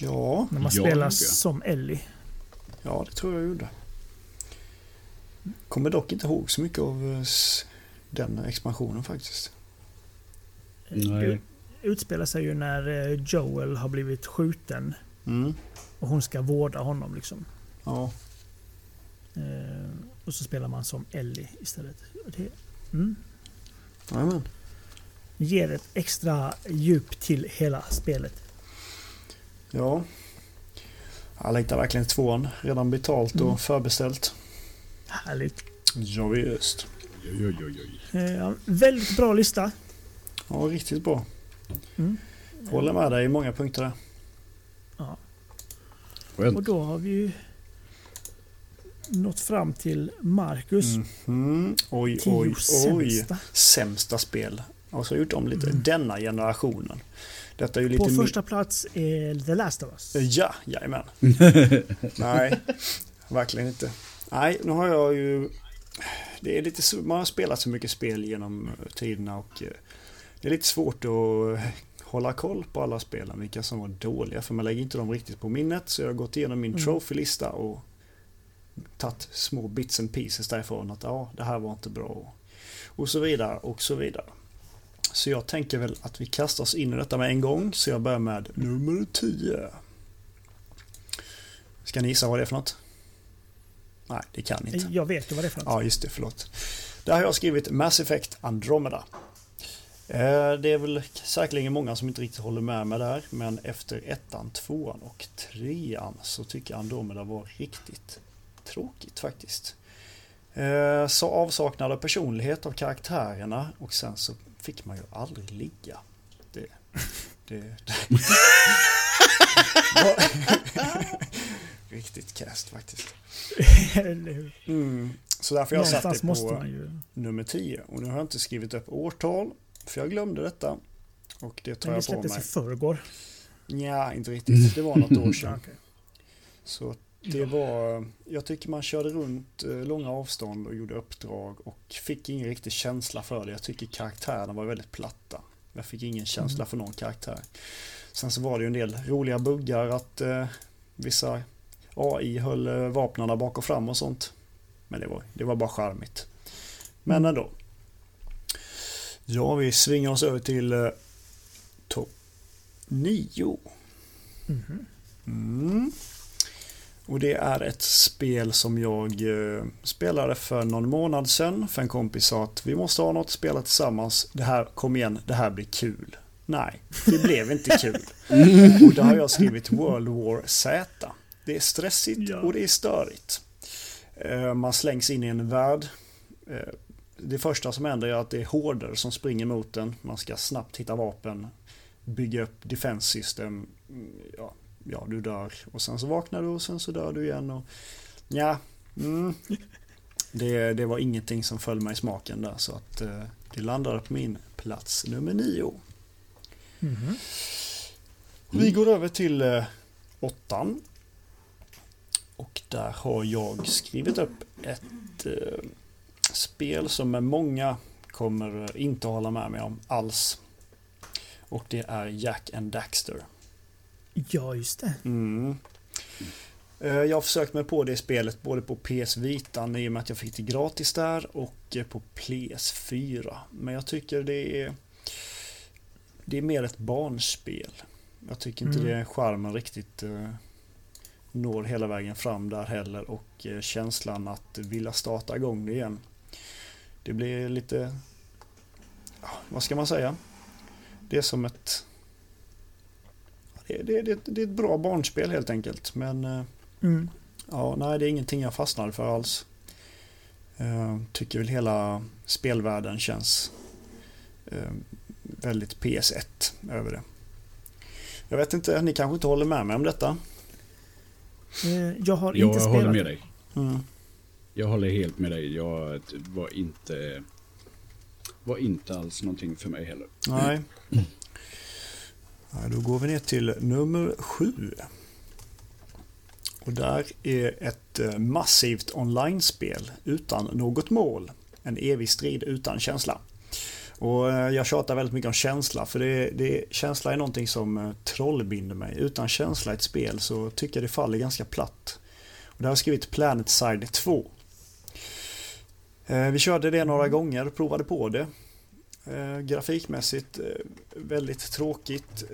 C: ja,
B: När man
A: Ja,
B: spelar som Ellie.
C: ja, det tror jag gjorde. Kommer dock inte ihåg så mycket av den expansionen faktiskt.
A: Nej.
B: utspelar sig ju när eh, Joel har blivit skjuten
C: Mm.
B: och hon ska vårda honom. liksom.
C: Ja,
B: Eh, och så spelar man som Ellie istället. Det mm,
C: Jajamän.
B: ger ett extra djup till hela spelet.
C: Ja. Jag längtar verkligen till tvåan. Redan betalt och
B: Mm.
C: förbeställt.
B: Härligt.
C: Ja, visst.
A: Oj, oj, oj, oj.
B: Eh, väldigt bra lista.
C: Ja, riktigt bra.
B: Mm.
C: Håller med dig i många punkter där.
B: Ja.
A: Skönt.
B: Och då har vi ju nått fram till Marcus.
C: Mhm. Oj,
B: Tio
C: oj, oj.
B: sämsta.
C: Sämsta spel. Och så har jag gjort om lite.
B: Mm.
C: Denna generationen. Detta är ju lite
B: På första plats är The Last of Us.
C: Ja, jajamän. *laughs* Nej, verkligen inte. Nej, nu har jag ju... Det är lite, man har spelat så mycket spel genom eh, tiderna och eh, det är lite svårt att hålla koll på alla spelen, vilka som var dåliga, för man lägger inte dem riktigt på minnet. Så jag har gått igenom min
B: Mm.
C: trophy-lista och tagit små bits and pieces därifrån. Att ja, det här var inte bra. Och, och så vidare och så vidare. Så jag tänker väl att vi kastar oss in i detta med en gång. Så jag börjar med nummer 10. Ska ni gissa vad det är för något? Nej, det kan ni inte.
B: Jag vet ju vad det är för något.
C: Ja, just det. Förlåt. Där har jag skrivit Mass Effect Andromeda. Eh, Det är väl säkerligen många som inte riktigt håller med mig där, men efter ettan, tvåan och trean så tycker jag Andromeda var riktigt tråkigt faktiskt. Eh, Så avsaknad av personlighet av karaktärerna och sen så fick man ju aldrig ligga. Det... det, *laughs* *laughs* riktigt cast faktiskt. Mm. Så därför jag satt
B: Någonstans
C: det
B: måste
C: på nummer 10. Och nu har jag inte skrivit upp årtal, för jag glömde detta. Och det tar
B: Men det
C: jag på
B: släpptes
C: mig.
B: i förrgår.
C: Ja, inte riktigt. Det var något år sedan. *laughs* Så det var... Jag tycker man körde runt eh, långa avstånd och gjorde uppdrag och fick ingen riktig känsla för det. Jag tycker karaktärerna var väldigt platta. Jag fick ingen känsla
B: Mm.
C: för någon karaktär. Sen så var det ju en del roliga buggar att eh, vissa AI höll eh, vapnarna bak och fram och sånt. Men det var, det var bara charmigt. Men ändå. Ja, vi svingar oss över till eh, topp nio. Mm. Och det är ett spel som jag eh, spelade för någon månad sedan. För en kompis sa att vi måste ha något att spela tillsammans. Det här, kom igen, det här blir kul. Nej, det blev inte kul. *laughs* Och då har jag skrivit World War Z. Det är stressigt
B: Ja.
C: och det är störigt. Eh, Man slängs in i en värld. Det första som händer är att det är horder som springer mot en. Man ska snabbt hitta vapen, bygga upp defense system. Mm, Ja, ja, du dör. Och sen så vaknar du och sen så dör du igen. Och, ja, mm. det, det var ingenting som föll mig i smaken där. Så att eh, det landade på min plats nummer nio.
B: Mhm.
C: Vi går över till eh, åttan. Och där har jag skrivit upp ett eh, spel som många kommer inte hålla med mig om alls. Och det är Jack and Daxter.
B: Ja, just det.
C: Mm. Eh, Jag har försökt mig på det spelet både på PS Vita i och med att jag fick det gratis där och eh, på PS4. Men jag tycker det är det är mer ett barnspel. Jag tycker inte
B: Mm.
C: det charmen riktigt eh, når hela vägen fram där heller och känslan att vilja starta igång det igen. Det blir lite, vad ska man säga? Det är som ett det, det, det, det är ett bra barnspel helt enkelt. Men eh,
B: Mm.
C: ja, nej, det är ingenting jag fastnade för alls. Eh, tycker väl hela spelvärlden känns eh, väldigt PS1 över det. Jag vet inte, ni kanske inte håller med mig om detta?
B: Jag har
A: Jag
B: inte spelat
A: håller med dig.
C: Mm.
A: Jag håller helt med dig. Jag var inte... Var inte alls någonting för mig heller.
C: Nej. Ja, då går vi ner till nummer sju. Och där är ett eh, massivt online-spel utan något mål. En evig strid utan känsla. Och eh, jag tjatar väldigt mycket om känsla för det, det, känsla är någonting som eh, trollbinder mig. Utan känsla i ett spel så tycker jag det faller ganska platt. Och där har jag skrivit Planet Side 2. Eh, vi körde det några gånger, provade på det. Eh, grafikmässigt eh, väldigt tråkigt,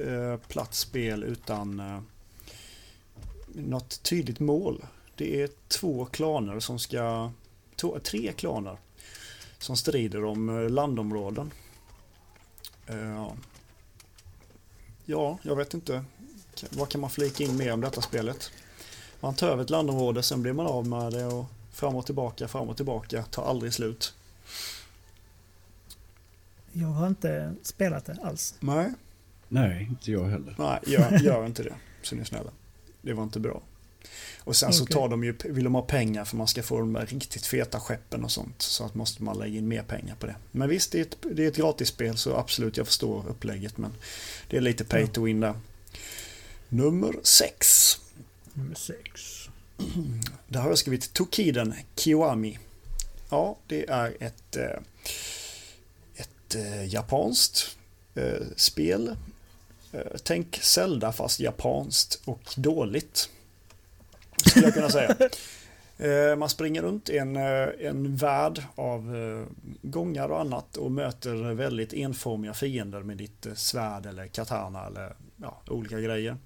C: platt spel utan något tydligt mål. Det är två klaner som ska, två, tre klaner som strider om landområden. Ja, jag vet inte. Vad kan man flika in mer om detta spelet? Man tar över ett landområde, sen blir man av med det och fram och tillbaka, fram och tillbaka, tar aldrig slut.
B: Jag har inte spelat det alls.
C: Nej.
A: Nej, inte jag heller.
C: Nej, gör, gör inte det. Så ni är snälla. Det var inte bra. Och sen så
B: Okej.
C: tar de ju, vill de ha pengar för man ska få de där riktigt feta skeppen och sånt. Så att måste man lägga in mer pengar på det. Men visst, det är ett, det är ett gratisspel så absolut, jag förstår upplägget. Men det är lite pay to win där. Nummer 6.
B: Nummer sex. *clears throat*
C: Där har jag skrivit Tokiden Kiwami. Ja, det är ett, eh, ett eh, japanskt eh, spel. Tänk Zelda fast japanskt och dåligt. Skulle jag kunna säga. *laughs* Man springer runt i en, en värld av gångar och annat och möter väldigt enformiga fiender med ditt svärd eller katana eller ja, olika grejer.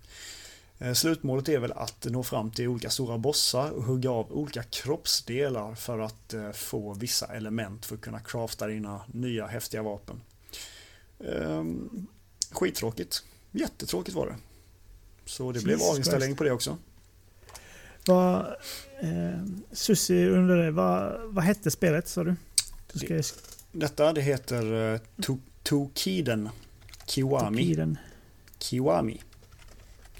C: Eh, Slutmålet är väl att nå fram till olika stora bossar och hugga av olika kroppsdelar för att eh, få vissa element för att kunna crafta dina nya häftiga vapen. Ehm, Skittråkigt. Jättetråkigt var det. Så det blev
B: Jesus
C: avinställning
B: Christ.
C: på det också.
B: Vad, eh, Susie undrade, vad, vad hette spelet sa du? du jag
C: Detta det heter eh, To- Tokiden Kiwami.
B: Tokiden.
C: Kiwami.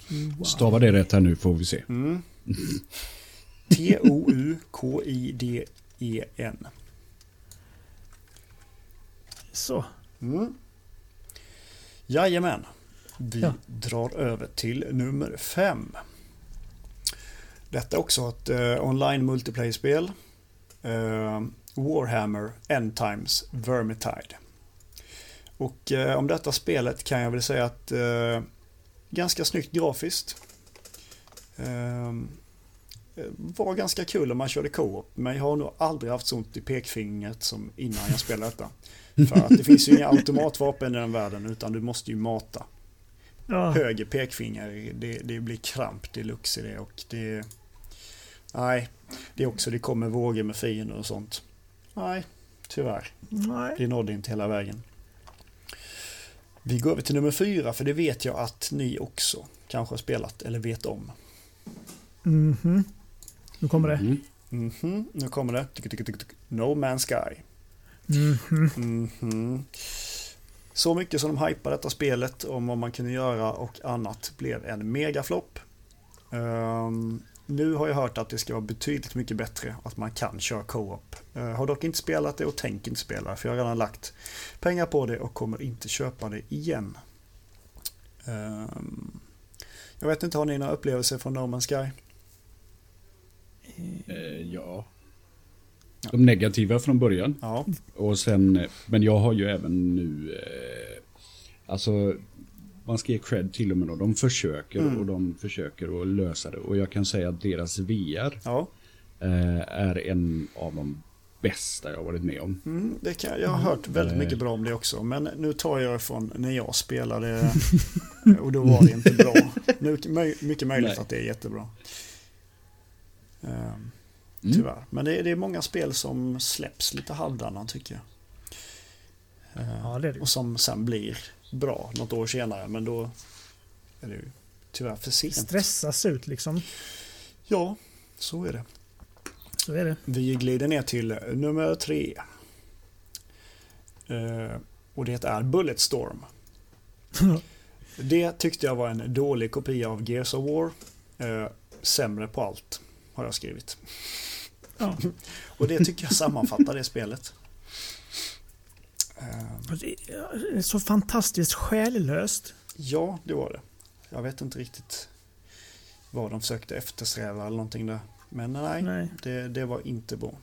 B: Kiwami.
A: Stava det rätt här nu får vi se.
C: Mm. *laughs* T-O-U-K-I-D-E-N.
B: Så.
C: Mm. Jajamän. Vi
B: Ja.
C: drar över till nummer fem. Detta är också ett eh, online multiplayer-spel. Eh, Warhammer End Times Vermintide. Och eh, om detta spelet kan jag väl säga att ganska snyggt grafiskt. Eh, var ganska kul om man körde co-op, men jag har nog aldrig haft så ont i pekfingret som innan jag spelade detta. *laughs* För att det finns ju inga automatvapen i den världen utan du måste ju mata
B: Ja.
C: höger pekfinger. Det, det blir kramp deluxe i det och det... Nej, det är också, det kommer vågor med fiender och sånt. Nej, tyvärr.
B: Nej.
C: Det nådde inte hela vägen. Vi går över till nummer fyra, för det vet jag att ni också kanske har spelat eller vet om.
B: Mhm. Nu kommer det.
A: Mm.
C: Mhm, nu kommer det. Tuk, tuk, tuk, tuk. No Man's Sky.
B: Mhm.
C: Mhm. Så mycket som de hypade detta spelet om vad man kunde göra och annat blev en megaflopp. Ehm, nu har jag hört att det ska vara betydligt mycket bättre att man kan köra co-op. Uh, har dock inte spelat det och tänker inte spela för jag har redan lagt pengar på det och kommer inte köpa det igen. Ehm, jag vet inte, har ni några upplevelser från No Man's Sky?
A: Eh, ja. De negativa från början.
C: Ja,
A: Och sen, eh, men jag har ju även nu, eh, alltså man ska ge cred till och med då. De försöker
C: Mm.
A: och de försöker att lösa det. Och jag kan säga att deras VR
C: ja.
A: eh, är en av de bästa jag har varit med om.
C: Mm, det kan, jag har hört väldigt mycket bra om det också. Men nu tar jag från när jag spelade *laughs* och då var det inte bra. Nu, mycket möjligt
A: Nej.
C: att det är jättebra.
A: Mm.
C: Tyvärr. Men det är, det är många spel som släpps lite halvdana tycker jag. Ehm,
B: Ja, det det.
C: och som sen blir bra något år senare. Men då är det ju tyvärr för sent.
B: Stressas ut liksom.
C: Ja, så är det.
B: Så är det.
C: Vi glider ner till nummer tre. Eh, och det är Bulletstorm. *laughs* Det tyckte jag var en dålig kopia av Gears of War. Eh, sämre på allt, har jag skrivit.
B: Ja. *laughs*
C: Och det tycker jag sammanfattar det spelet. Eh,
B: Och det är så fantastiskt själlöst.
C: ja, det var det. Jag vet inte riktigt vad de försökte eftersträva eller någonting där. Men nej,
B: Nej.
C: Det, det var inte bra.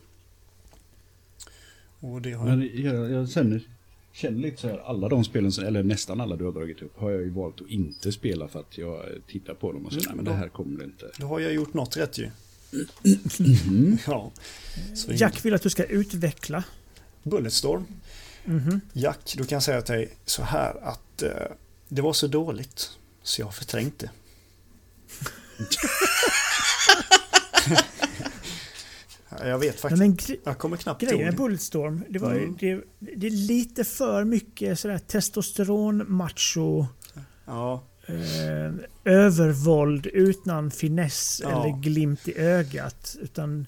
C: Och det har.
A: Men jag, jag känner, känner lite så här, alla de spelen, som- eller nästan alla du har dragit upp, har jag ju valt att inte spela för att jag tittar på dem och så,
C: Mm,
A: nej men
C: då-
A: det här kommer inte.
C: Då har jag gjort något rätt ju. *laughs* Ja. Så
B: Jack vill att du ska utveckla.
C: Bulletstorm.
B: Mhm.
C: Jack, då kan jag säga till dig så här att eh, det var så dåligt så jag har förträngt det. *laughs* jag vet faktiskt.
B: men
C: Jag kommer knappt
B: grejen
C: ihåg
B: med
C: det.
B: Bulletstorm, det, var
C: Mm.
B: det, det är lite för mycket sådär testosteron, macho,
C: Ja,
B: eh, övervåld utan finess
C: Ja.
B: eller glimt i ögat. Utan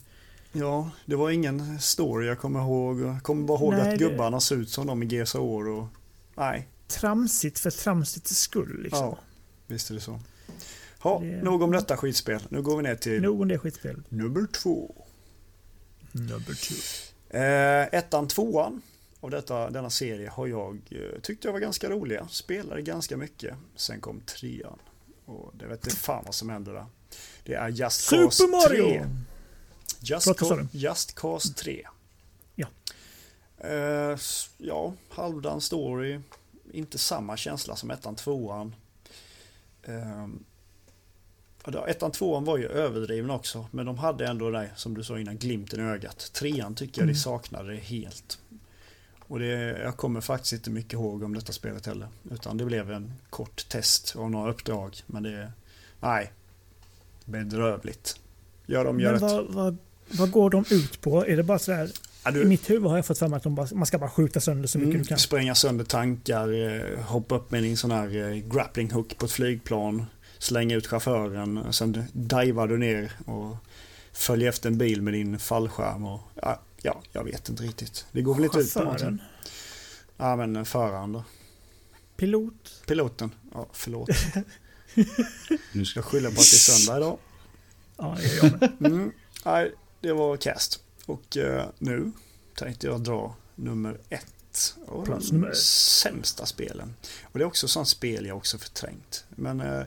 C: ja, det var ingen story jag kommer ihåg. Jag kommer bara ihåg
B: Nej,
C: att
B: det-
C: gubbarna såg ut som de i GSA år och... Nej,
B: tramsigt för tramsits skull. Liksom.
C: ja, visst är det så. Ja,
B: Det-
C: nog om detta skitspel. Nu går vi ner till
B: Nog om det skitspelet.
C: nummer två.
B: Number two.
C: Eh, ettan, tvåan av detta, denna serie har jag eh, tyckte jag var ganska roliga. Spelade ganska mycket. Sen kom trean. Och det vet inte fan vad som hände där. Det är Just Cause
B: Super Mario!
C: 3. Just,
B: sa
C: Ca- Just Cause 3.
B: Ja.
C: Eh, s- ja, halvdan story. Inte samma känsla som ettan, tvåan. Ja, då, ettan, tvåan var ju överdrivna också. Men de hade ändå det som du sa innan, glimten i ögat. Trean tycker jag de
B: Mm.
C: saknade det helt. Och det, jag kommer faktiskt inte mycket ihåg om detta spelet heller. Utan det blev en kort test av några uppdrag. Men det, nej. Bedrövligt. Gör de, gör
B: Men vad, vad, vad går de ut på? Är det bara sådär...
C: Ja,
B: I
C: du,
B: mitt huvud har jag fått för mig att de bara, man ska bara skjuta sönder så mycket
C: mm,
B: du kan.
C: spränga sönder tankar, eh, hoppa upp med din sån här eh, grappling hook på ett flygplan, slänga ut chauffören, sen divar du ner och följer efter en bil med din fallskärm. Och, ja, ja, jag vet inte riktigt. Det går väl inte ut på någonting. Ja, men eh, föraren då.
B: Pilot.
C: Piloten. Ja, förlåt. *laughs*
A: Nu ska
C: Jag skyller på att det är söndag idag.
B: Ja, det gör jag med.
C: Mm. Nej, det var cast. Och eh, nu tänkte jag dra nummer ett. Och
B: Plats
C: de
B: nummer
C: sämsta spelen. Och det är också sånt spel jag också förträngt. Men eh,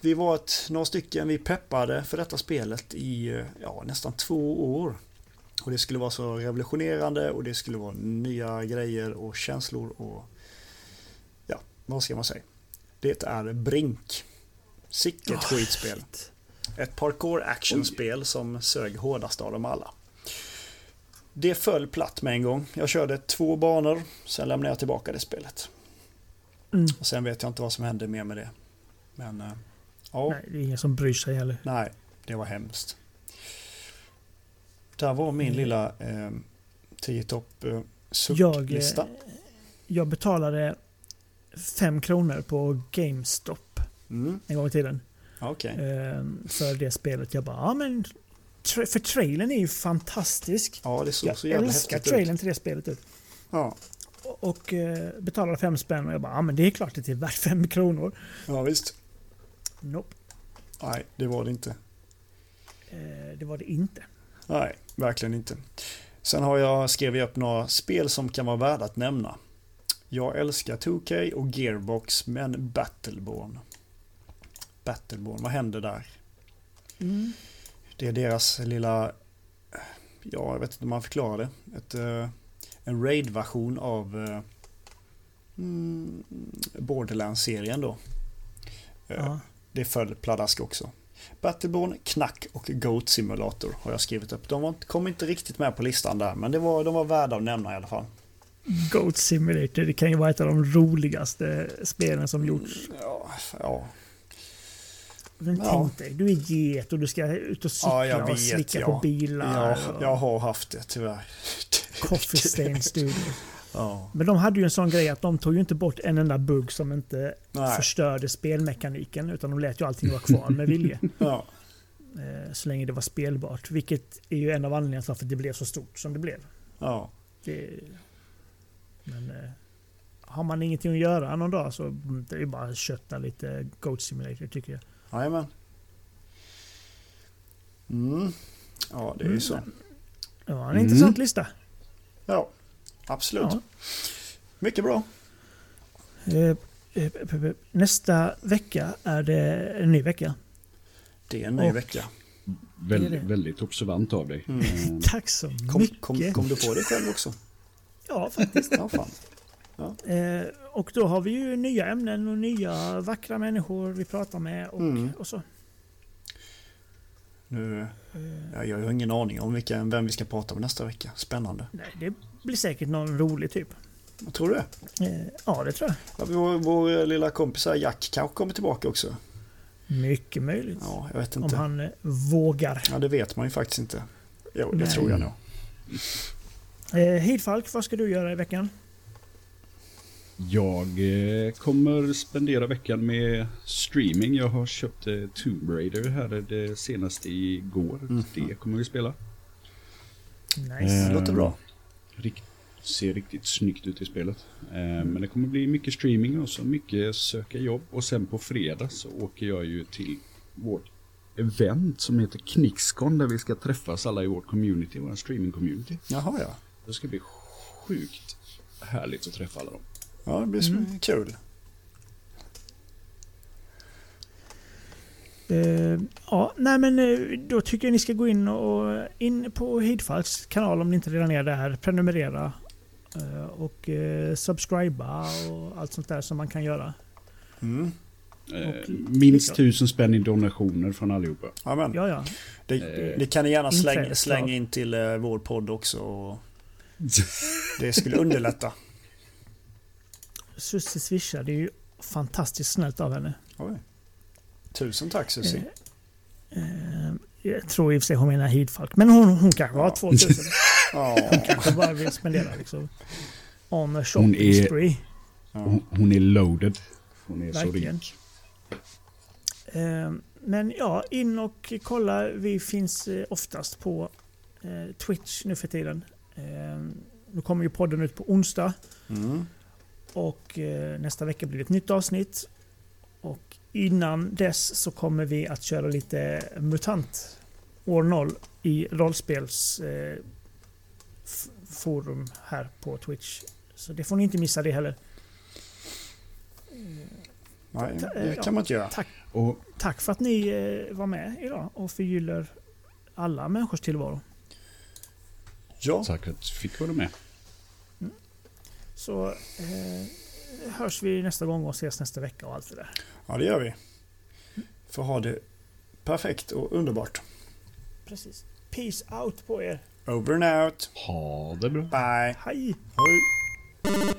C: vi var ett, några stycken, vi peppade för detta spelet i eh, ja, nästan två år. Och det skulle vara så revolutionerande och det skulle vara nya grejer och känslor och ja, vad ska man säga? Det är Brink. Sicket
B: Åh,
C: skitspel.
B: shit.
C: Ett parkour actionspel som sög hårdast av dem alla. Det föll platt med en gång. Jag körde två banor, sen lämnade jag tillbaka det spelet.
B: Mm.
C: Och sen vet jag inte vad som hände mer med det. Men eh, ja, nej.
B: Nej, det är ingen som bryr sig heller.
C: det var hemskt. Där var min
B: Mm.
C: lilla eh, 10 topp eh,
B: Jag, eh, jag betalade fem kronor på GameStop
C: Mm,
B: en gång i tiden.
C: Okej.
B: eh, För det spelet. Jag bara, ja men... För trailern är ju fantastisk.
C: Ja, det såg
B: Jag
C: så jävla
B: älskar
C: häftigt ut.
B: trailern till det spelet. Ut.
C: Ja.
B: Och, och eh, betalade fem spänn och jag bara, ja men det är klart att det är värt fem kronor.
C: ja, visst.
B: Nope,
C: Nej, det var det inte.
B: eh, det var det inte.
C: Nej, verkligen inte. Sen har jag skrivit upp några spel som kan vara värda att nämna. Jag älskar 2K och Gearbox, men Battleborn. Battleborn, vad händer där?
B: Mm.
C: Det är deras lilla, ja jag vet inte om man förklarar det. Ett, eh, en raid-version av eh, mm, Borderlands-serien då. Eh,
B: Ja.
C: Det föll pladask också. Battleborn, Knack och Goat Simulator har jag skrivit upp. De var, kom inte riktigt med på listan där, men det var, de var värda att nämna i alla fall.
B: Goat Simulator, det kan ju vara ett av de roligaste spelen som gjorts.
C: Ja, ja.
B: Men
C: Ja.
B: tänk dig, du är get och du ska ut och cykla
C: Ja, jag
B: och
C: vet,
B: slicka
C: ja.
B: på bilar. Och
C: jag har haft det tyvärr. *laughs*
B: Coffee Stain Studio.
C: Ja,
B: Men de hade ju en sån grej att de tog ju inte bort en enda bugg som inte
C: nej.
B: förstörde spelmekaniken. Utan de lät ju allting vara kvar med vilje. *laughs*
C: Ja,
B: eh, så länge det var spelbart. Vilket är ju en av anledningarna till att det blev så stort som det blev.
C: ja.
B: Det, men eh, har man ingenting att göra någon dag så det är bara att kötta lite Goat Simulator tycker jag.
C: Jajamän. Mm. Ja, det är ju så.
B: Det var en
A: Mm.
B: intressant lista.
C: Ja, absolut.
B: Ja.
C: Mycket bra.
B: Eh, eh, p- Nästa vecka är det en ny vecka.
C: Det är en ny
B: Och-
C: vecka.
A: Väldigt,
B: Det är det.
A: väldigt observant av dig.
C: Mm.
A: Eh, *laughs*
B: Tack så
C: Kom,
B: mycket.
C: kom, kom du på det själv också?
B: Ja, faktiskt.
C: Ja, fan.
B: Eh, och då har vi ju nya ämnen och nya vackra människor vi pratar med och,
C: Mm.
B: och så.
C: Nu,
B: Eh,
C: ja, jag har ingen aning om vilka, vem vi ska prata med nästa vecka. Spännande.
B: nej, det blir säkert någon rolig typ.
C: Vad tror du det?
B: Eh, ja, det tror jag.
C: Ja, vår, vår lilla kompis här, Jack kanske kommer tillbaka också.
B: Mycket möjligt.
C: Ja, jag vet
B: Om
C: inte.
B: han eh, vågar.
C: Ja, det vet man ju faktiskt inte. Jo, det
B: Nej.
C: tror jag nog.
B: Eh, Hidfalk, vad ska du göra i veckan?
A: Jag eh, kommer spendera veckan med streaming. Jag har köpt eh, Tomb Raider här det senaste igår.
C: Mhm.
A: Det kommer vi spela.
B: Nice.
A: Eh,
C: låter bra.
A: Rikt, ser riktigt snyggt ut i spelet. Eh, Men det kommer bli mycket streaming och så mycket söka jobb. Och sen på fredag så åker jag ju till vårt event som heter Knixcon där vi ska träffas alla i vårt community, vår streaming-community.
C: Jaha, ja.
A: Det ska bli sjukt härligt att träffa alla dem.
C: Ja, det blir
B: Mm.
C: kul.
B: Eh, ja, nej men eh, då tycker jag ni ska gå in och in på Hidfalks kanal om ni inte redan är där. Prenumerera eh, och eh, subscriba och allt sånt där som man kan göra.
C: Mm.
B: Och-
A: minst tusen spänn i donationer från allihopa.
C: Amen.
B: Ja, ja.
C: Det, det kan ni gärna slänga, slänga in till vår podd också. Och *laughs* det skulle underlätta.
B: Susie swishar, det är ju fantastiskt snällt av henne.
C: Oj. Tusen tack Susie.
B: Eh, jag tror i och för sig hon menar Hidfalk, men hon, hon kanske har *laughs*
C: Ja.
B: 2000.
C: Ja.
B: kanske bara vill spendera liksom. On a shopping
A: Hon är-
B: spree.
A: Hon, hon är loaded. Hon är
B: Verkligen.
A: så rik.
B: Eh, Men ja, in och kolla. Vi finns eh, oftast på eh, Twitch nu för tiden. Eh, Nu kommer ju podden ut på onsdag
C: Mm.
B: Och eh, nästa vecka blir det ett nytt avsnitt. Och innan dess så kommer vi att köra lite MUTANT år 0 i rollspels eh, här på Twitch. Så det får ni inte missa det heller.
C: Nej,
B: Ta-
C: det kan man inte göra.
A: Och
B: Tack för att ni eh, var med idag och förgyller alla människors tillvaro.
C: Ja,
A: tack att du fick vara med.
B: Så eh, hörs vi nästa gång och ses nästa vecka och allt det där.
C: ja det gör vi. Får ha det perfekt och underbart.
B: Precis. Peace out på er.
C: Over and out.
A: Ha det bra.
C: Bye.
B: Hej!
C: Hej.